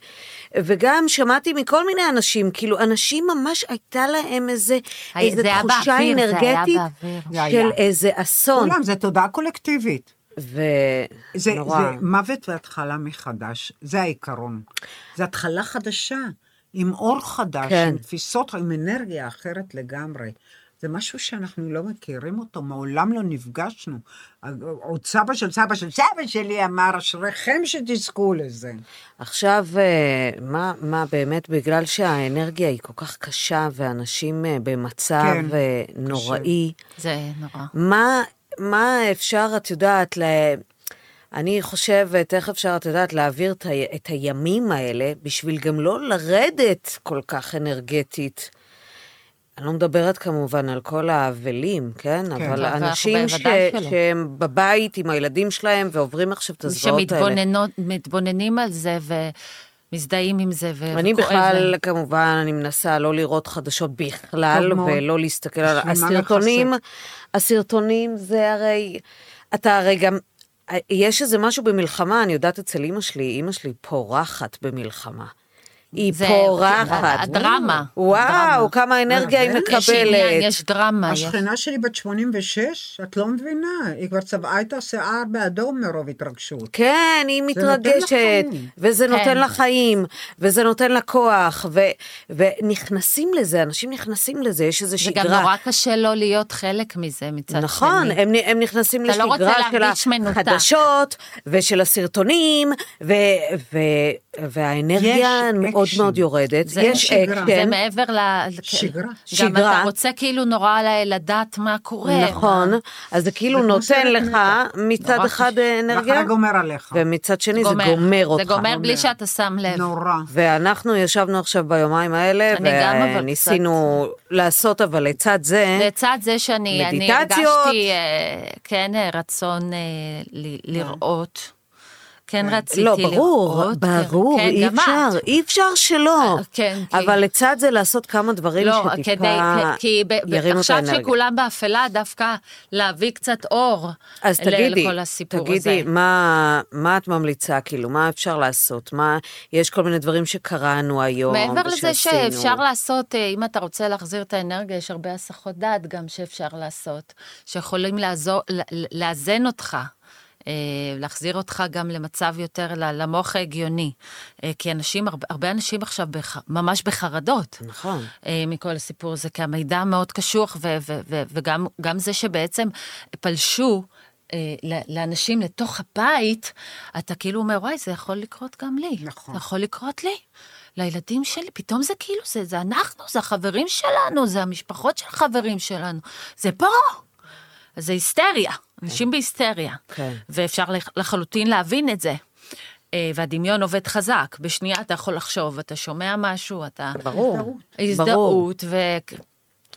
וגם שמעתי מכל מיני אנשים, כאילו, אנשים ממש הייתה להם איזה, איזה זה תחושה באוויר, זה אנרגטית באוויר. זה היה. של איזה אסון. כולם, זה תודעה קולקטיבית. זה, ונורא. זה מוות והתחלה מחדש, זה העיקרון. זה התחלה חדשה, עם אור חדש, כן. עם תפיסות, עם אנרגיה אחרת לגמרי. זה משהו שאנחנו לא מכירים אותו, מעולם לא נפגשנו. עוד סבא של סבא של סבא שלי אמר, אשריכם שתזכו לזה. עכשיו, אה, מה, מה באמת, בגלל שהאנרגיה היא כל כך קשה ואנשים אה, במצב כן, אה, נוראי, זה נורא. מה, מה אפשר, את יודעת, ל... אני חושבת, איך אפשר, את יודעת, להעביר את, ה... את הימים האלה בשביל גם לא לרדת כל כך אנרגטית. אני לא מדברת כמובן על כל האבלים, כן? כן אבל אנשים ש... שהם בבית עם הילדים שלהם ועוברים עכשיו את הזוועות האלה. שמתבוננים על זה ומזדהים עם זה, ו- אני וכואב בכלל, להם. כמובן, אני מנסה לא לראות חדשות בכלל, מאוד. ולא להסתכל על הסרטונים. הסרטונים זה הרי, אתה הרי גם, יש איזה משהו במלחמה, אני יודעת אצל אימא שלי, אימא שלי פורחת במלחמה. היא זה- פורחת. הדרמה. וואו, כמה אנרגיה היא אבל יש עניין, מקבלת. יש דרמה. יש- השכנה שלי בת 86, את לא מבינה, היא כבר צבעה את השיער באדום מרוב התרגשות. כן, היא נותן מתרגשת, חיים. וזה כן. נותן לה חיים, וזה נותן לה כוח, ו, ונכנסים לזה, אנשים נכנסים לזה, יש איזו זה שגרה. גם נורא קשה לא להיות חלק מזה מצד נכון, שני. הם, הם נכנסים לא לשגרה של להרגיש מנותק. החדשות ושל הסרטונים, ו, ו, והאנרגיה יש מאוד. מאוד יורדת. זה- יש שגרה. זה אקשן, מעבר ל... שגרה. גם שגרה. אתה רוצה כאילו נורא לדעת מה קורה. נכון, מה- אז זה כאילו זה נותן לך. מצד נורא אחד. אנרגיה, ואחרי גומר עליך. ומצד שני זה גומר. גומר אותך. זה גומר בלי גומר. שאתה שם לב. נורא. ואנחנו ישבנו עכשיו ביומיים האלה, אני וניסינו לעשות, אבל לצד זה, לצד זה שאני אני מדיטציות. הרגשתי, אה, כן, אה, רצון אה, ל- לראות. כן רציתי לא, לראות. ברור, כן, ברור, כן, אי אפשר. אי אפשר שלא. אה, כן, אבל לצד זה לעשות כמה דברים לא, שטיפה ירימו את עכשיו האנרגיה. שכולם באפלה, דווקא להביא קצת אור אז תגידי, לכל הסיפור תגידי, הזה. מה, מה את ממליצה, כאילו, מה אפשר לעשות? מה, יש כל מיני דברים שקראנו היום, מעבר לזה. שאפשר לעשות, אה, אם אתה רוצה להחזיר את האנרגיה, יש הרבה הסחות דעת גם שאפשר לעשות, שיכולים לאזן אותך. אה, להחזיר אותך גם למצב יותר, למוח ההגיוני. אה, כי אנשים, הרבה, אנשים עכשיו בח, ממש בחרדות. נכון. אה, מכל הסיפור הזה, כי המידע מאוד קשוח, ו- ו- ו- וגם גם זה שבעצם פלשו לאנשים לתוך הבית, אתה כאילו אומר, וואי, זה יכול לקרות גם לי. נכון. זה יכול לקרות לי. לילדים שלי, פתאום זה כאילו, זה, זה אנחנו, זה החברים שלנו, זה המשפחות של החברים שלנו, זה פה. זה היסטריה, אנשים בהיסטריה. כן. ואפשר לח- לחלוטין להבין את זה. אה, והדמיון עובד חזק, בשנייה אתה יכול לחשוב, אתה שומע משהו, אתה... ברור, ברור. הזדהות,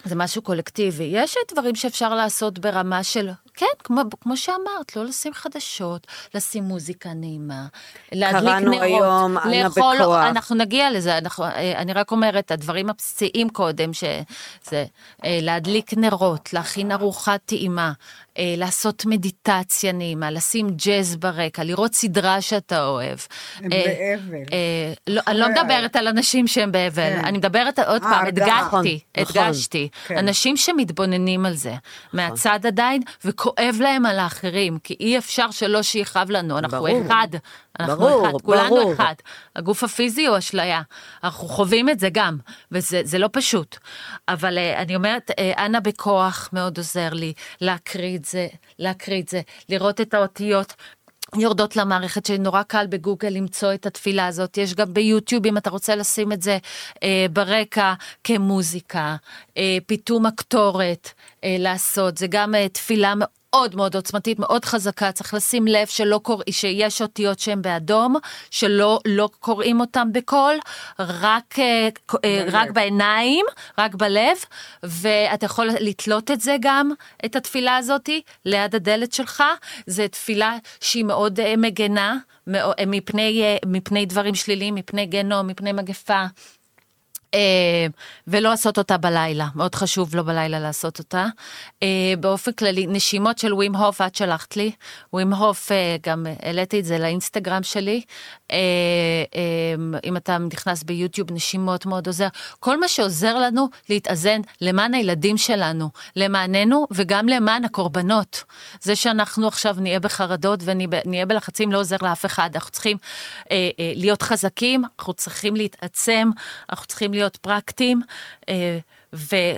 וזה משהו קולקטיבי. יש דברים שאפשר לעשות ברמה של, כן, כמו, כמו שאמרת, לא לשים חדשות, לשים מוזיקה נעימה, להדליק קראנו נרות, היום, אנה לאכול, בכוח. אנחנו נגיע לזה, אנחנו, אה, אני רק אומרת, הדברים הבסיסיים קודם, שזה אה, להדליק נרות, להכין ארוחת טעימה, אה, לעשות מדיטציה נעימה, לשים ג'אז ברקע, לראות סדרה שאתה אוהב. הם אה, באבל. אה, לא, אני לא. מדברת על אנשים שהם באבל, כן. אני מדברת עוד פעם. הדגשתי, נכון, הדגשתי. כן. אנשים שמתבוננים על זה, מהצד עדיין, וכואב להם על האחרים, כי אי אפשר שלא שיכאב לנו, אנחנו ברור. אחד. אנחנו ברור, אחד, כולנו ברור. אחד. הגוף הפיזי הוא אשליה, אנחנו חווים את זה גם, וזה זה לא פשוט. אבל אה, אני אומרת, אה, אנה בכוח מאוד עוזר לי להקריא את זה, להקריא את זה, לראות את האותיות. יורדות למערכת שנורא קל בגוגל למצוא את התפילה הזאת, יש גם ביוטיוב אם אתה רוצה לשים את זה אה, ברקע כמוזיקה, אה, פיתום הקטורת אה, לעשות, זה גם אה, תפילה מאוד מאוד עוצמתית, מאוד חזקה, צריך לשים לב שלא קורא, שיש אותיות שהן באדום, שלא לא קוראים אותן בקול, רק, אה, אה, רק בעיניים, רק בלב, ואתה יכול לתלות את זה גם, את התפילה הזאתי, ליד הדלת שלך. זו תפילה שהיא מאוד אה, מגנה מפני, מפני דברים שליליים, מפני גנום, מפני מגפה. אה, ולא לעשות אותה בלילה, מאוד חשוב לא בלילה לעשות אותה. אה, באופן כללי, נשימות של ווים הוף, את שלחת לי. ווים הוף, אה, גם העליתי את זה לאינסטגרם שלי. אה, אה, אם אתה נכנס ביוטיוב, נשימות מאוד עוזר. כל מה שעוזר לנו להתאזן למען הילדים שלנו, למעננו וגם למען הקורבנות. זה שאנחנו עכשיו נהיה בחרדות ונהיה בלחצים לא עוזר לאף אחד. אנחנו צריכים אה, להיות חזקים, אנחנו צריכים להתעצם, אנחנו צריכים להיות פרקטיים,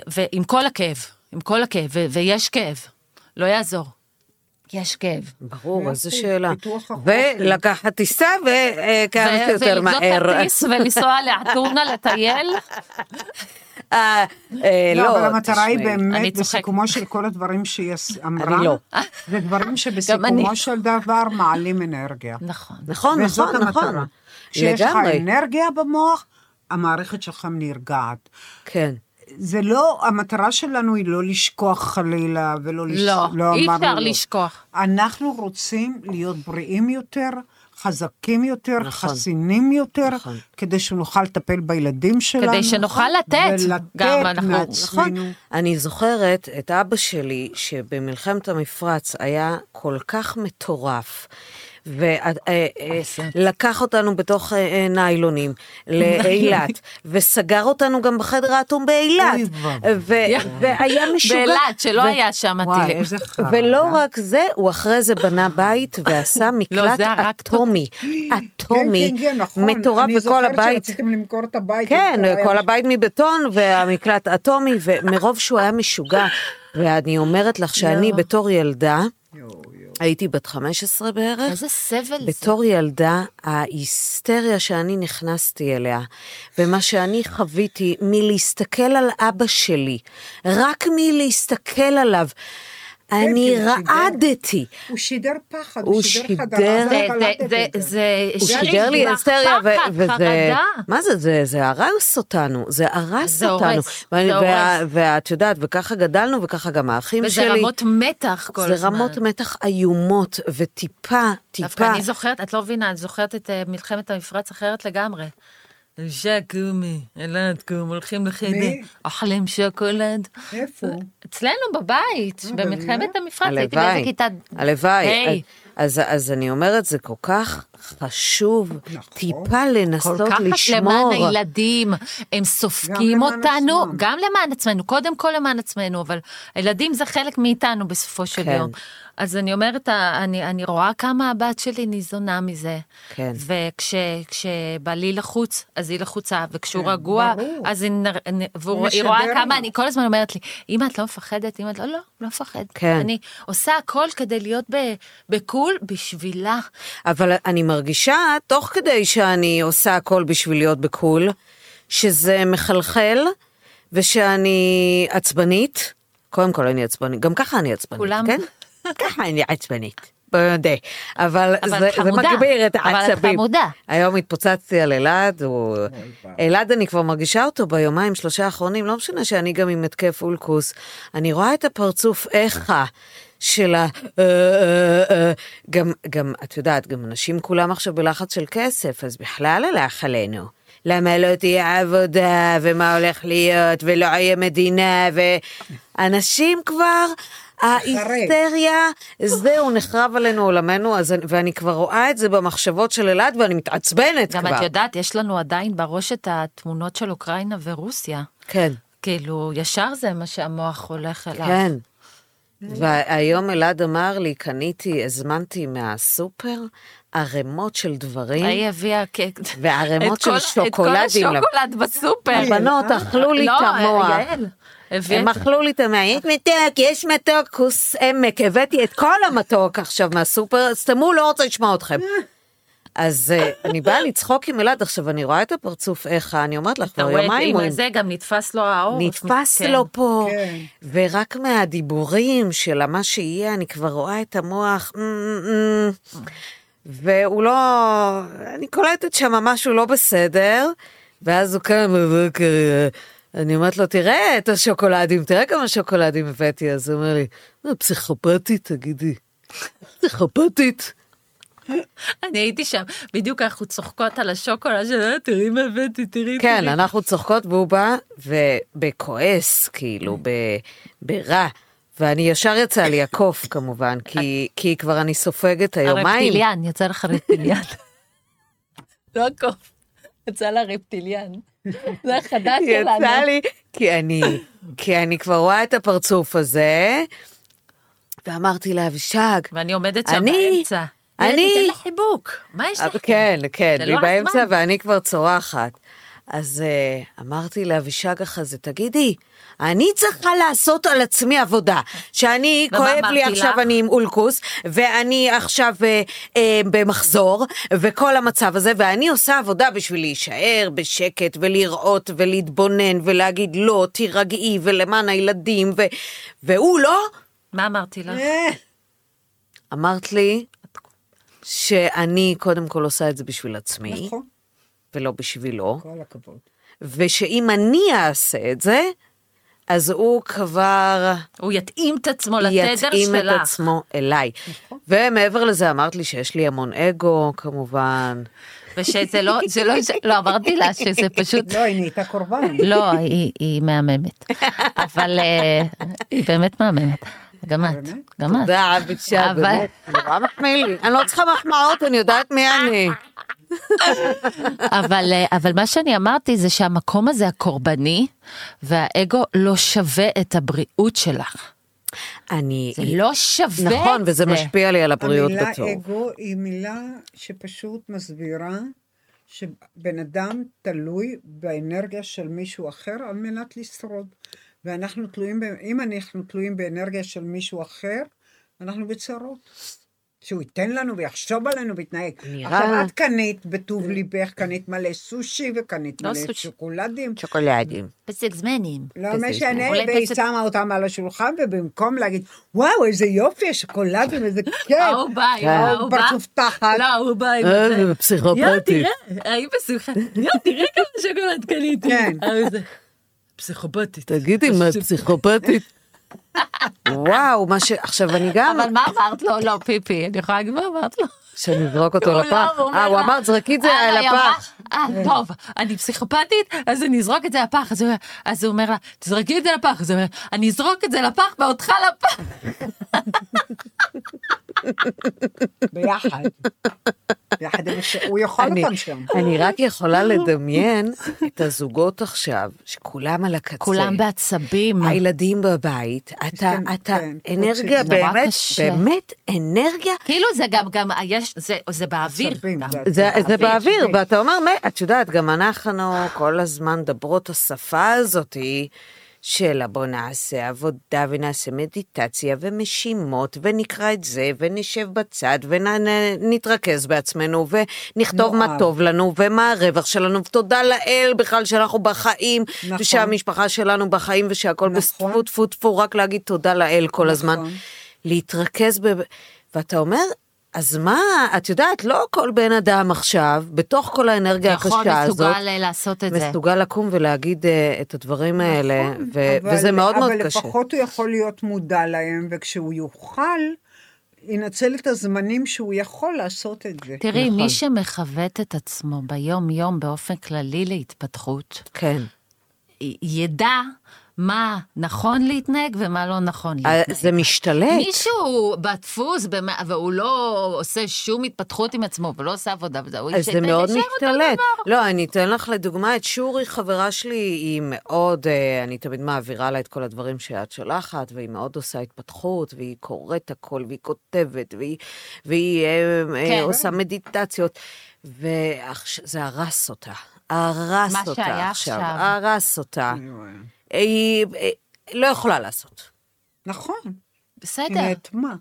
ועם כל הכאב, עם כל הכאב, ויש כאב, לא יעזור. יש כאב. ברור, איזו שאלה. ולקחת טיסה וכמה שיותר מהר. כרטיס ולנסוע לאתונה לטייל. אה, אה, לא, לא, אבל המטרה היא באמת. בסיכומו של כל הדברים שהיא אמרה, לא. זה דברים שבסיכומו. של דבר מעלים אנרגיה. נכון. נכון, נכון, נכון. המטרה. כשיש לך. אנרגיה במוח, המערכת שלך נרגעת. כן. זה לא, המטרה שלנו היא לא לשכוח חלילה, ולא לש... לא, אי אמרנו אפשר לא. לשכוח. אנחנו רוצים להיות בריאים יותר, חזקים יותר, נכון. חסינים יותר, נכון. כדי שנוכל לטפל בילדים שלנו. כדי שנוכל לתת. ולתת גם אנחנו- מעצמנו. נכון. אני זוכרת את אבא שלי, שבמלחמת המפרץ היה כל כך מטורף. ולקח אותנו בתוך אה, אה, ניילונים לאילת, וסגר אותנו גם בחדר האטום באילת, והיה משוגע. באילת, שלא היה שם הטילים. ולא רק זה, הוא אחרי זה בנה בית ועשה מקלט היה רק אטומי, אטומי, כן, כן, כן, נכון. מטורף, אני וכל זוכרת הבית, שרציתם למכור את הבית. כן, כל הבית מבטון והמקלט אטומי, ומרוב שהוא היה משוגע. ואני אומרת לך שאני יואו. בתור ילדה. הייתי בת 15 בערך, איזה סבל זה. בתור ילדה, ההיסטריה שאני נכנסתי אליה, ומה שאני חוויתי מלהסתכל על אבא שלי, רק מלהסתכל עליו, אני. רעדתי. הוא שידר פחד, הוא שידר חדרה. זה- זה- זה- את זה. זה... הוא שידר לי היסטריה, וזה... מה זה, זה, זה הרס אותנו, זה הרס זה אותנו. זה. ואת יודעת, וככה גדלנו, וככה גם האחים וזה שלי. רמות מתח כל זה הזמן. רמות מתח איומות, וטיפה, דווקא טיפה. אני זוכרת, את לא מבינה, אני זוכרת את אה, מלחמת המפרץ אחרת לגמרי. ז'קומי, אלעד קום, הולכים לחדר, מי? אוכלים שוקולד. איפה? אצלנו בבית, אה, במלחמת המפרץ, הייתי באיזה כיתה... הלוואי. אז, אז אני אומרת, זה כל כך חשוב, נכון. טיפה כל לנסות כך לשמור. למען הילדים, הם סופגים למען אותנו, עצמם. גם למען עצמנו, קודם כל למען עצמנו, אבל הילדים זה חלק מאיתנו בסופו של כן. יום. אז אני אומרת, אני, אני רואה כמה הבת שלי ניזונה מזה. כן. וכשבעלי לחוץ, אז היא לחוצה, וכשהוא כן, רגוע, ברור. אז היא, נר- נ- והוא- הוא היא רואה כמה. אני כל הזמן אומרת לי, אמא, את לא מפחדת? אמא, את לא, לא, לא מפחדת. כן. אני עושה הכל כדי להיות ב- בקול בשבילה. אבל אני מרגישה, תוך כדי שאני עושה הכל בשביל להיות בקול, שזה מחלחל, ושאני עצבנית. קודם כל אני עצבנית, גם ככה אני עצבנית, כולם. כן? ככה אני עצבנית. בוא נודה. אבל, אבל זה, זה. מגביר את אבל את העצבים. חמודה. היום התפוצצתי על אלעד, הוא... אלעד אני כבר מרגישה אותו ביומיים שלושה האחרונים, לא משנה שאני גם עם התקף אולקוס. אני רואה את הפרצוף איכה של ה... אה, אה, אה. גם, גם, את יודעת, גם אנשים כולם עכשיו בלחץ של כסף, אז בכלל הלך עלינו. למה לא תהיה עבודה, ומה הולך להיות, ולא יהיה מדינה, ואנשים כבר, ההיסטריה, זהו, נחרב עלינו עולמנו, אז, אני- ואני כבר רואה את זה במחשבות של אלעד, ואני מתעצבנת גם כבר. את יודעת, יש לנו עדיין בראש את התמונות של אוקראינה ורוסיה. כן. כאילו, ישר זה מה שהמוח הולך אליו. כן. והיום אלעד אמר לי, קניתי, הזמנתי מהסופר ערימות של דברים. היא הביאה קק... וערימות את של שוקולדים. את כל השוקולד בסופר. הבנות אכלו לי את המוח. לא, יעל. הביאה הם את- אכלו לי את המוח, יש מתוק, יש מתוק, כוס עמק, הבאתי את כל המתוק עכשיו מהסופר, סתמו, לא רוצה לשמוע אתכם. אז אה, אני באה לצחוק עם אלעד, עכשיו אני רואה את הפרצוף איך, אני אומרת לך, אתה כבר יומיים עם זה, גם נתפס לו האור. נתפס כן. לו פה, כן. ורק מהדיבורים של מה שיהיה, אני כבר רואה את המוח, והוא לא, אני קולטת שם משהו לא בסדר, ואז הוא קם בבוקר, אני אומרת לו, תראה את השוקולדים, תראה כמה שוקולדים הבאתי, אז הוא אומר לי, "מה, פסיכופתית, תגידי, פסיכופתית. אני הייתי שם, בדיוק אנחנו צוחקות על השוקולד של "אה, תראי מה הבאתי, תראי, כן. אנחנו צוחקות והוא בא, ובכועס, כאילו, ב- ברע. ואני ישר יצא לי הקוף כמובן, כי, כי כבר אני סופגת היומיים. הרפטיליאן, יצא לך רפטיליאן. לא הקוף, יצא לה רפטיליאן. זה החדש שלנו. יצא לי, כי אני, כי אני כבר רואה את הפרצוף הזה, ואמרתי לאבישג, ואני עומדת שם באמצע. אני- תן לה חיבוק. מה יש לך? כן, כן, זה והיא לא באמצע. ואני כבר צורחת. אז uh, אמרתי לאבישג אחרי זה, תגידי, אני צריכה לעשות על עצמי עבודה, שאני, כואב לי עכשיו לך? אני עם אולקוס, ואני עכשיו uh, uh, במחזור, וכל המצב הזה, ואני עושה עבודה בשביל להישאר בשקט, ולראות, ולהתבונן, ולהגיד לא, תירגעי, ולמען הילדים, ו... והוא לא, מה אמרתי לך? אה, אמרת לי שאני קודם כל עושה את זה בשביל עצמי, נכון, ולא בשבילו. כל הכבוד. ושאם אני אעשה את זה, אז הוא כבר הוא יתאים את עצמו לתדר יתאים את שלך. עצמו אליי. ומעבר לזה אמרת לי שיש לי המון אגו, כמובן. ושזה לא, זה לא, זה- לא, אמרתי לה שזה פשוט... לא, היא נהייתה קורבן. לא, היא, היא מהממת. אבל אה, היא באמת מהממת. גם את, באמת? גם את. תודה, אבישג, אבל- באמת, נורא מחמיא לי. אני לא צריכה מחמאות, אני יודעת מי אני. אבל, אה, אבל מה שאני אמרתי זה שהמקום הזה הקורבני והאגו לא שווה את הבריאות שלך. אני... זה לא שווה את זה. נכון, וזה משפיע לי על הבריאות המילה בטוב. אגו היא מילה שפשוט מסבירה שבן אדם תלוי באנרגיה של מישהו אחר על מנת לשרוד. ואנחנו תלויים, ב- אם אנחנו תלויים באנרגיה של מישהו אחר, אנחנו בצרות. שהוא ייתן לנו ויחשוב עלינו ויתנהג. נראה- עכשיו, את קנית בטוב ליבך, קנית מלא סושי וקנית לא מלא סושי. שוקולדים. שוקולדים. פסק זמנים. לא משנה, והיא פסק- שמה אותם על השולחן, ובמקום להגיד, וואו, איזה יופי, השוקולדים, איזה כיף. ההוא בא, כן. ההוא בא. פרצוף תחת. לא, הוא בא אה, פסיכופתית. יואו, תראה, היא בשמחה. יואו, תראה כמה שוקולד קניתי. כן. פסיכופתית. תגידי, מה, את פסיכופתית? וואו, מה ש... עכשיו, אני גם... אבל מה אמרת לו? לא, פיפי, אני יכולה להגיד מה אמרת לו? שאני אזרוק אותו לפח? אה, הוא אמר, זרקי את זה על הפח. אה, טוב, אני פסיכופתית, אז אני אזרוק את זה לפח. אז הוא אומר לה, תזרקי את זה לפח. אז הוא אומר, אני אזרוק את זה לפח ואותך לפח. ביחד. ביחד עם הש... הוא יכול אני- אותם שם. אני רק יכולה לדמיין את הזוגות עכשיו, שכולם על הקצה. כולם בעצבים. הילדים בבית, אתה, כן, אתה, כן, אנרגיה באמת, קשה. באמת אנרגיה. כאילו זה גם, גם, יש, זה, זה באוויר. זה- זה, באוויר. ואתה אומר, "מה, את יודעת, גם אנחנו כל הזמן מדברות השפה הזאתי. של בוא נעשה עבודה ונעשה מדיטציה ומשימות ונקרא את זה ונשב בצד ונתרכז בעצמנו ונכתוב מה נורא. טוב לנו ומה הרווח שלנו ותודה לאל בכלל שאנחנו בחיים נכון. ושהמשפחה שלנו בחיים ושהכול נכון. בטפו טפו טפו רק להגיד תודה לאל כל הזמן. נכון. להתרכז ב... ואתה אומר, אז מה, את יודעת, לא כל בן אדם עכשיו, בתוך כל האנרגיה יכול, הקשה הזאת, מסוגל אה, לעשות את זה. מסוגל לקום ולהגיד uh, את הדברים האלה, נכון, ו- אבל- וזה מאוד מאוד אבל קשה. לפחות הוא יכול להיות מודע להם, וכשהוא יוכל, ינצל את הזמנים שהוא יכול לעשות את זה. תראי, נכון. מי שמכוות את עצמו ביום-יום באופן כללי להתפתחות, כן. י- ידע מה נכון להתנהג ומה לא נכון אה, להתנהג. זה משתלט. מישהו בדפוס, והוא לא עושה שום התפתחות עם עצמו ולא עושה עבודה וזה, הוא אז זה מאוד משתלט. לא, אני אתן לך לדוגמה את שורי, חברה שלי, היא מאוד, אה, אני תמיד מעבירה לה את כל הדברים שאת שולחת, והיא מאוד עושה התפתחות, והיא קוראת הכל, והיא כותבת, והיא, והיא אה, כן. עושה מדיטציות, וזה הרס אותה. הרס מה אותה שהיה עכשיו. עכשיו. הרס אותה. רואה. היא אה, לא יכולה לעשות. נכון, היא בסדר. נאטמה.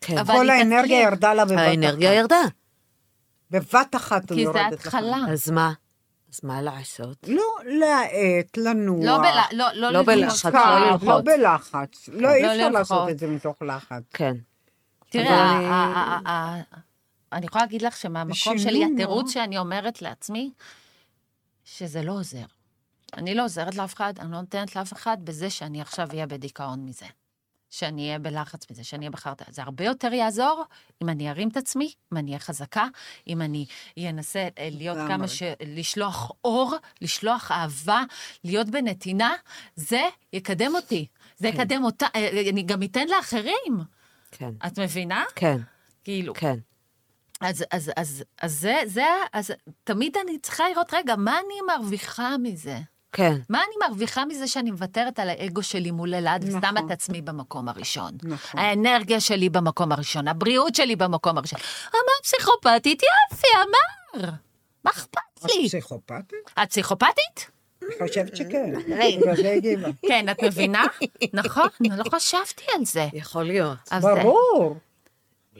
כן. אבל כל היא האנרגיה. ירדה לה בבת האנרגיה אחת. ירדה. בבת אחת כי זה יורדת התחלה. אז מה? אז מה לעשות? לא להאט, לנוע. לא, בלה, לא, לא, לא. בלחץ, לא לא ללחוץ. בלחץ. לא, אי אפשר. לעשות את זה מתוך לחץ. כן. תראה, אבל ה- אני- יכולה להגיד לך שמהמקום שלי, התירוץ. שאני אומרת לעצמי, שזה לא עוזר. אני לא עוזרת לאף אחד, אני לא נותנת לאף אחד בזה שאני עכשיו אהיה בדיכאון מזה. שאני אהיה בלחץ מזה, שאני אהיה בחרטה. זה הרבה יותר יעזור אם אני ארים את עצמי, אם אני אהיה חזקה, אם אני אנסה אה, להיות לגמרי. כמה ש... לשלוח אור, לשלוח אהבה, להיות בנתינה, זה יקדם אותי. זה יקדם אותה, אה, אני גם אתן לאחרים. כן. את מבינה? כן. כאילו. כן. אז, אז, אז, אז זה, זה, אז תמיד אני צריכה לראות, רגע, מה אני מרוויחה מזה? כן. מה אני מרוויחה מזה שאני מוותרת על האגו שלי מול אלעד ושמה נכון. את עצמי במקום הראשון? נכון. האנרגיה שלי במקום הראשון, הבריאות שלי במקום הראשון. אמר פסיכופתית, יופי, אמר. מה אכפת את לי? פסיכופתית? את פסיכופתית? אני חושבת שכן. כן, את מבינה? נכון, לא חשבתי על זה. יכול להיות. אז- ברור.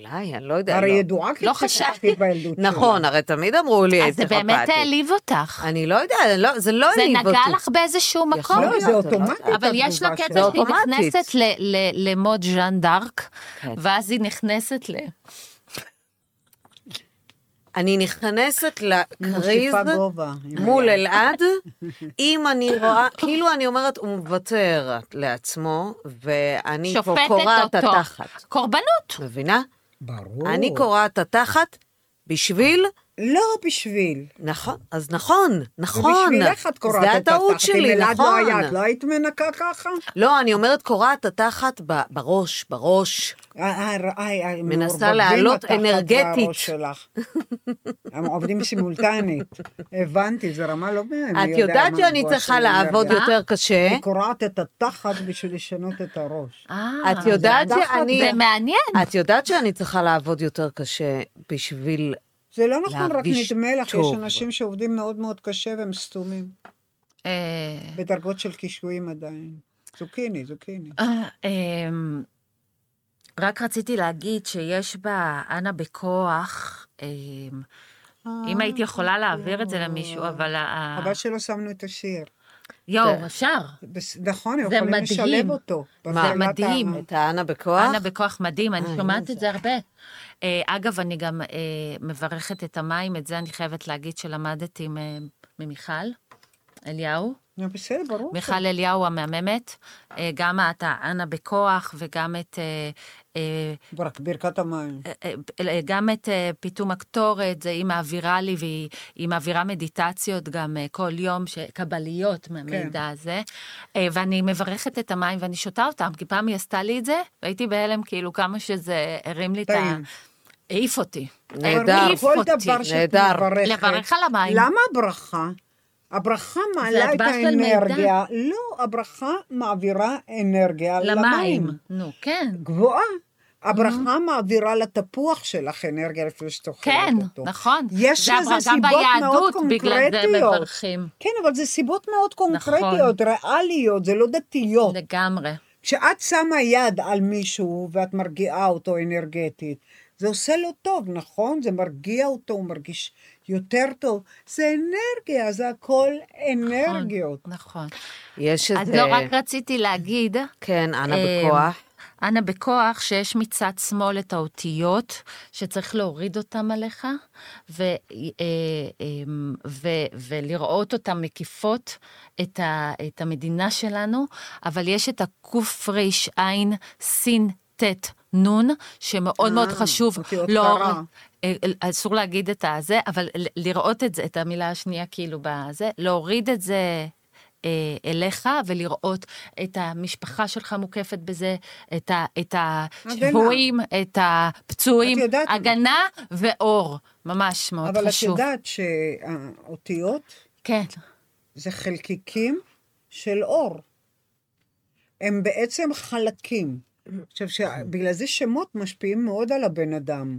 אולי, אני לא יודע. הרי לא. ידועה לא. בילדות שלי. נכון, הרי תמיד אמרו לי אז זה באמת. העליב אותך. אני לא יודע, לא- זה לא זה העליב אותי. נגע לך באיזשהו מקום? לא, זה אוטומטית. יודעת. אבל יש לה קטע שלה. שהיא. נכנסת ל- ל- למוד ז'אן דארק, כן. ואז היא נכנסת ל... אני נכנסת לקריז. מול אלעד, אם אני רואה, כאילו אני אומרת, הוא מוותר לעצמו, ואני פה שופטת קורעת את אותו. התחת. קורבנות. מבינה? ברור. אני קורעת את התחת בשביל... לא בשביל. נכון, אז נכון, זה נכון. בשבילך את קורעת זה את הטעות התחת. שלי, אם אלעד לא היה, נכון. את לא היית מנקה ככה? לא, אני אומרת קורעת התחת בראש, בראש. אה, אה, אה, אה, מנסה מעורבבים לעלות התחת אנרגטית. הם עובדים סימולטנית. הבנתי, זו רמה לא מי את יודע יודעת שאני צריכה לעבוד. יותר קשה. היא קורעת את התחת בשביל לשנות את הראש. את יודעת זה- שאני... זה מעניין. את יודעת שאני צריכה לעבוד יותר קשה בשביל... זה לא נכון, רק נדמה לך, יש. אנשים שעובדים מאוד מאוד קשה והם סתומים. אה, בדרגות של קישואים עדיין. זוקיני, זוקיני. אה, אמ, רק רציתי להגיד שיש בה אנה בכוח, אמ, אם הייתי יכולה להעביר את זה למישהו, אבל... ה- חבל שלא שמנו את השיר. יואו, אפשר. נכון, זה יכולים. לשלב אותו. מה, בהפעלת מדהים. את האנה בכוח? אנה בכוח מדהים, אני אה, שומעת. את זה הרבה. אה, אגב, אני גם אה, מברכת את המים, את זה אני חייבת להגיד שלמדתי ממיכל אליהו. בסדר, ברור. מיכל אליהו המהממת, אה, גם את האנה בכוח וגם את... ברכת המים. גם את פיתום הקטורת, זה היא מעבירה לי, והיא היא מעבירה מדיטציות גם כל יום, קבליות מהמידע הזה. אה, ואני מברכת את המים ואני שותה אותם, כי פעם היא עשתה לי את זה, והייתי בהלם כאילו כמה שזה הרים לי את ה... העיף אותי. נהדר. העיף כל אותי. דבר שאת נהדר. מברכת. לברך על המים. למה הברכה? הברכה מעלה את. האנרגיה. לא, הברכה מעבירה אנרגיה למים. למים. נו, כן. גבוהה. הברכה מעבירה לתפוח שלך אנרגיה לפני שאת אוכלת כן, אותו. נכון. יש זה לזה סיבות מאוד ביהדות, בגלל זה קונקרטיות. מברכים. כן, אבל זה סיבות מאוד נכון. קונקרטיות, ריאליות, זה לא דתיות. לגמרי. כשאת שמה יד על מישהו ואת מרגיעה אותו אנרגטית, זה עושה לו טוב, נכון? זה מרגיע אותו, הוא מרגיש יותר טוב. זה אנרגיה, זה הכל אנרגיות. נכון. יש אז איזה... לא, רק רציתי להגיד, כן, אנה אה, בכוח. אנה בכוח, שיש מצד שמאל את האותיות, שצריך להוריד אותן עליך, ו, אה, אמ, ו, ולראות אותן מקיפות את, ה, את המדינה שלנו, אבל יש את הקרע' סין ט' נון, שמאוד מאוד אה, חשוב. אותיות לא, קרה. אה, אסור להגיד את הזה, אבל לראות את זה, את המילה השנייה כאילו בזה, להוריד את זה אה, אליך ולראות את המשפחה שלך מוקפת בזה, את, ה, את השבויים, את הפצועים, את יודעת- הגנה ואור, ממש מאוד אבל את חשוב. יודעת שהאותיות כן, זה חלקיקים של אור. הם בעצם חלקים. עכשיו, בגלל זה שמות משפיעים מאוד על הבן אדם.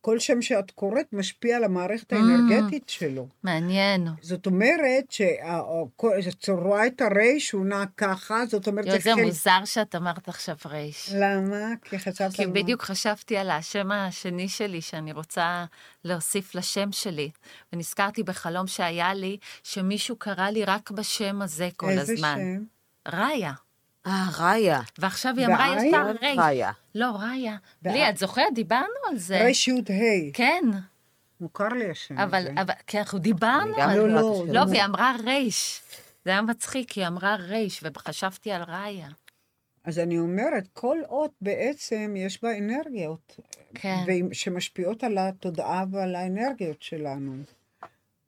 כל שם שאת קוראת משפיע על המערכת האנרגטית שלו. מעניין. זאת אומרת שאת רואה את הרייש, הוא נע ככה, זאת אומרת... יו, זה מוזר שאת אמרת עכשיו רייש. למה? כי חשבת כי בדיוק חשבתי על השם השני שלי, שאני רוצה להוסיף לשם שלי. ונזכרתי בחלום שהיה לי, שמישהו קרא לי רק בשם הזה כל איזה הזמן. שם? ראיה. אה, ראיה. ועכשיו היא אמרה ראיה? ישר רייש. ראיה. לא, ראיה. לי, את זוכרת? דיברנו על זה. רייש י' ה'. כן, מוכר לי השם אבל, הזה. אבל, כי אנחנו דיברנו על לא, זה. לא, לא, זה והיא אמרה רייש. זה היה מצחיק, היא אמרה רייש, וחשבתי על ראיה. אז אני אומרת, כל אות בעצם יש בה אנרגיות. כן. שמשפיעות על התודעה ועל האנרגיות שלנו.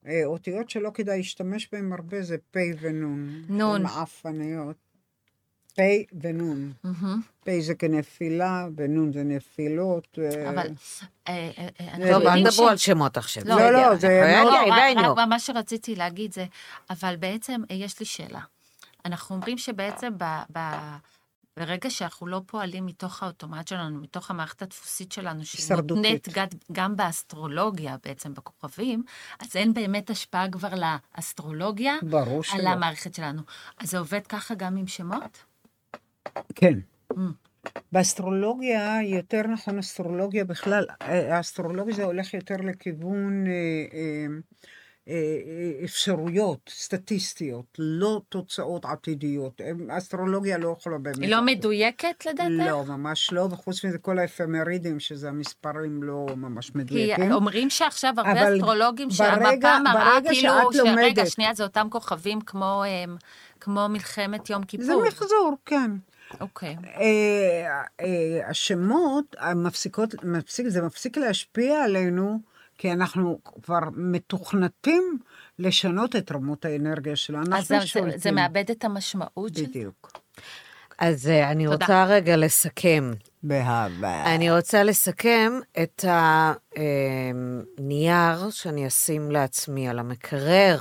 אה, אותיות שלא כדאי להשתמש בהן הרבה זה פ' ונון. נון. הן מעפניות. פ' ונון. מהמם. פ' זה כנפילה, ונון זה נפילות. אה, אבל... אה, אה, אה, אנחנו טוב, אל תדברו על שמות עכשיו. לא, לא. זה לא, רק- מה שרציתי להגיד זה, אבל בעצם יש לי שאלה. אנחנו אומרים שבעצם ב, ב, ברגע שאנחנו לא פועלים מתוך האוטומט שלנו, מתוך המערכת הדפוסית שלנו, שהיא. מותנית גם- באסטרולוגיה, בעצם בכוכבים, אז אין באמת השפעה כבר לאסטרולוגיה ברור על שלא. המערכת שלנו. אז זה עובד ככה גם עם שמות? כן. Mm. באסטרולוגיה, יותר נכון אסטרולוגיה בכלל, אה, האסטרולוגיה זה הולך יותר לכיוון אה, אה, אפשרויות סטטיסטיות, לא תוצאות עתידיות. אסטרולוגיה לא יכולה באמת... היא לא מדויקת לדעתך? לא, ממש לא, וחוץ מזה כל האפמרידים, שזה המספרים לא ממש כי מדויקים. אומרים שעכשיו הרבה אסטרולוגים ברגע- שהמפה מראה ברגע כאילו, שאת שרגע, לומדת- שנייה, זה אותם כוכבים כמו, כמו מלחמת יום כיפור. זה מחזור, כן. אוקיי. אה, אה, השמות המפסיקות, מפסיק, זה מפסיק להשפיע עלינו, כי אנחנו כבר מתוכנתים לשנות את רמות האנרגיה שלנו. אז זה, זה, שולטים. זה מאבד את המשמעות של זה? בדיוק. אז אה, אני תודה. רוצה רגע לסכם. באהבה. אני רוצה לסכם את הנייר שאני אשים לעצמי על המקרר,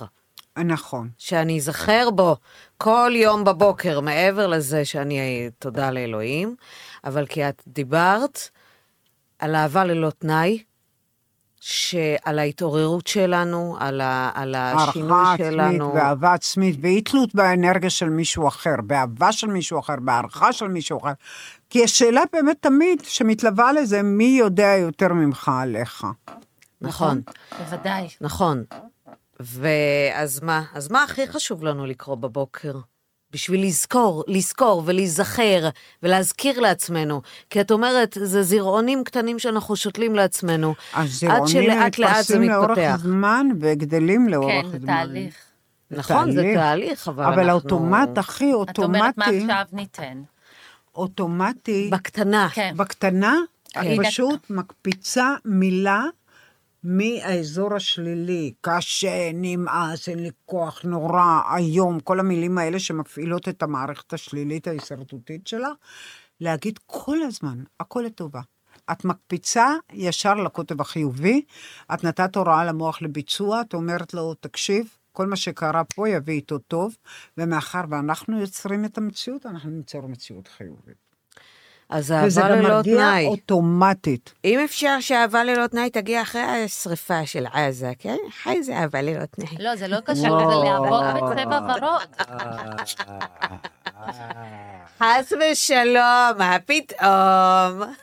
נכון. שאני אזכר בו כל יום בבוקר, מעבר לזה שאני, תודה לאלוהים, אבל כי את דיברת על אהבה ללא תנאי, שעל ההתעוררות שלנו, על, ה, על השינוי הערכה עצמית שלנו. ואהבה עצמית, ואי תלות באנרגיה של מישהו אחר, באהבה של מישהו אחר, בהערכה של מישהו אחר. כי השאלה באמת תמיד שמתלווה לזה, מי יודע יותר ממך עליך. נכון, בוודאי. נכון. ואז מה? אז מה הכי חשוב לנו לקרוא בבוקר? בשביל לזכור, לזכור ולהיזכר ולהזכיר לעצמנו. כי את אומרת, זה זרעונים קטנים שאנחנו שותלים לעצמנו. עד הזרעונים שלאט לאט זה מתפרסים לאורך מתפתח. זמן וגדלים לאורך כן, זמן. זה תהליך. נכון, זה תהליך, אבל אנחנו... אבל האוטומט הכי את אומרת, מה אוטומטי, עכשיו ניתן? אוטומטי, בקטנה. כן. בקטנה, הנה. פשוט מקפיצה מילה מהאזור השלילי, קשה, נמאס, אין לי כוח, נורא, איום, כל המילים האלה שמפעילות את המערכת השלילית ההישרדותית שלה, להגיד כל הזמן, הכל לטובה. את מקפיצה ישר לקוטב החיובי, את נתת הוראה למוח לביצוע, את אומרת לו, תקשיב, כל מה שקרה פה יביא איתו טוב, ומאחר ואנחנו יוצרים את המציאות, אנחנו ניצור מציאות חיובית. אז וזה אהבה גם ללא מרגיע תנאי. אוטומטית. אם אפשר שאהבה ללא תנאי תגיע אחרי השריפה של עזה, כן? אחרי זה אהבה ללא תנאי. לא, זה לא קשור, זה להבות בצבע ורוד. חס ושלום, מה פתאום?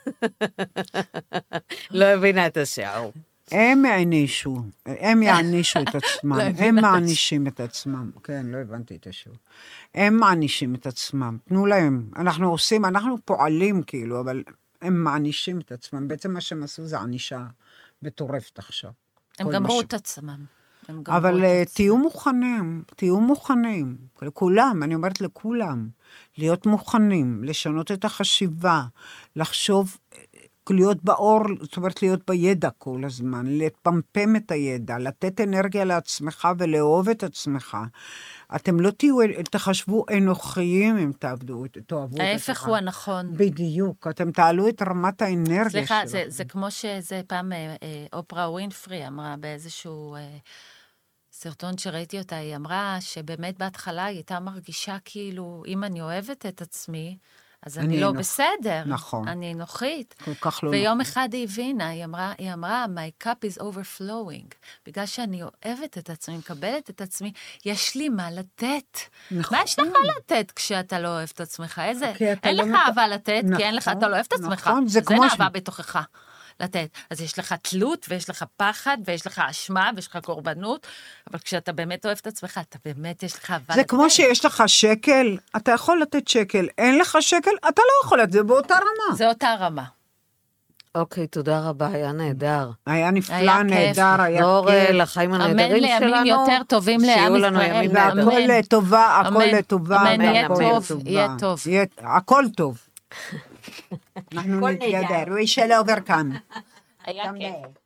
לא הבינה את השעור. הם הענישו, הם יענישו את עצמם, הם מענישים את עצמם. כן, לא הבנתי את השיעור. הם מענישים את עצמם, תנו להם. אנחנו עושים, אנחנו פועלים כאילו, אבל הם מענישים את עצמם. בעצם מה שהם עשו זה ענישה מטורפת עכשיו. הם גמרו את עצמם. אבל אה. תהיו מוכנים, תהיו מוכנים, לכולם, אני אומרת לכולם, להיות מוכנים, לשנות את החשיבה, לחשוב, להיות באור, זאת אומרת להיות בידע כל הזמן, לפמפם את הידע, לתת אנרגיה לעצמך ולאהוב את עצמך. אתם לא תהיו, תחשבו אנוכיים אם תעבדו, תאהבו את ההפך עצמך. הוא הנכון. בדיוק, אתם תעלו את רמת האנרגיה סליחה, שלכם. זה, זה כמו שזה פעם אה, אה, אופרה ווינפרי אמרה באיזשהו אה, סרטון שראיתי אותה, היא אמרה שבאמת בהתחלה היא הייתה מרגישה כאילו, אם אני אוהבת את עצמי, אז אני, אני לא נוח. בסדר. נכון. אני אנוכית. כל כך לא ויום אחד היא הבינה, היא אמרה, היא אמרה, my cup is overflowing. בגלל שאני אוהבת את עצמי, מקבלת את עצמי, יש לי מה לתת. נכון. מה יש לך לתת כשאתה לא אוהב את עצמך? איזה... אין לא לך מת- אהבה לתת, כי אין לך, נכון, אתה לא אוהב את עצמך. נכון, זה אז כמו אין ש- אהבה בתוכך. לתת. אז יש לך תלות, ויש לך פחד, ויש לך אשמה, ויש לך קורבנות, אבל כשאתה באמת אוהב את עצמך, אתה באמת, יש לך אהבה זה לתת. כמו שיש לך שקל, אתה יכול לתת שקל, אין לך שקל, אתה לא יכול לתת, זה באותה רמה. זה אותה רמה. אוקיי, תודה רבה, היה נהדר. היה נפלא, היה כיף. נהדר, היה אה, כיף. לחיים אמן הנהדרים לימים שלנו. יותר טובים לעם שיהיו לנו ישראל. ימים נהדרים. והכל לטובה, הכל אמן. לטובה. אמן, יהיה טוב. יהיה טוב. הכל טוב. אנחנו נתגדר, we shall overcome. היה כיף.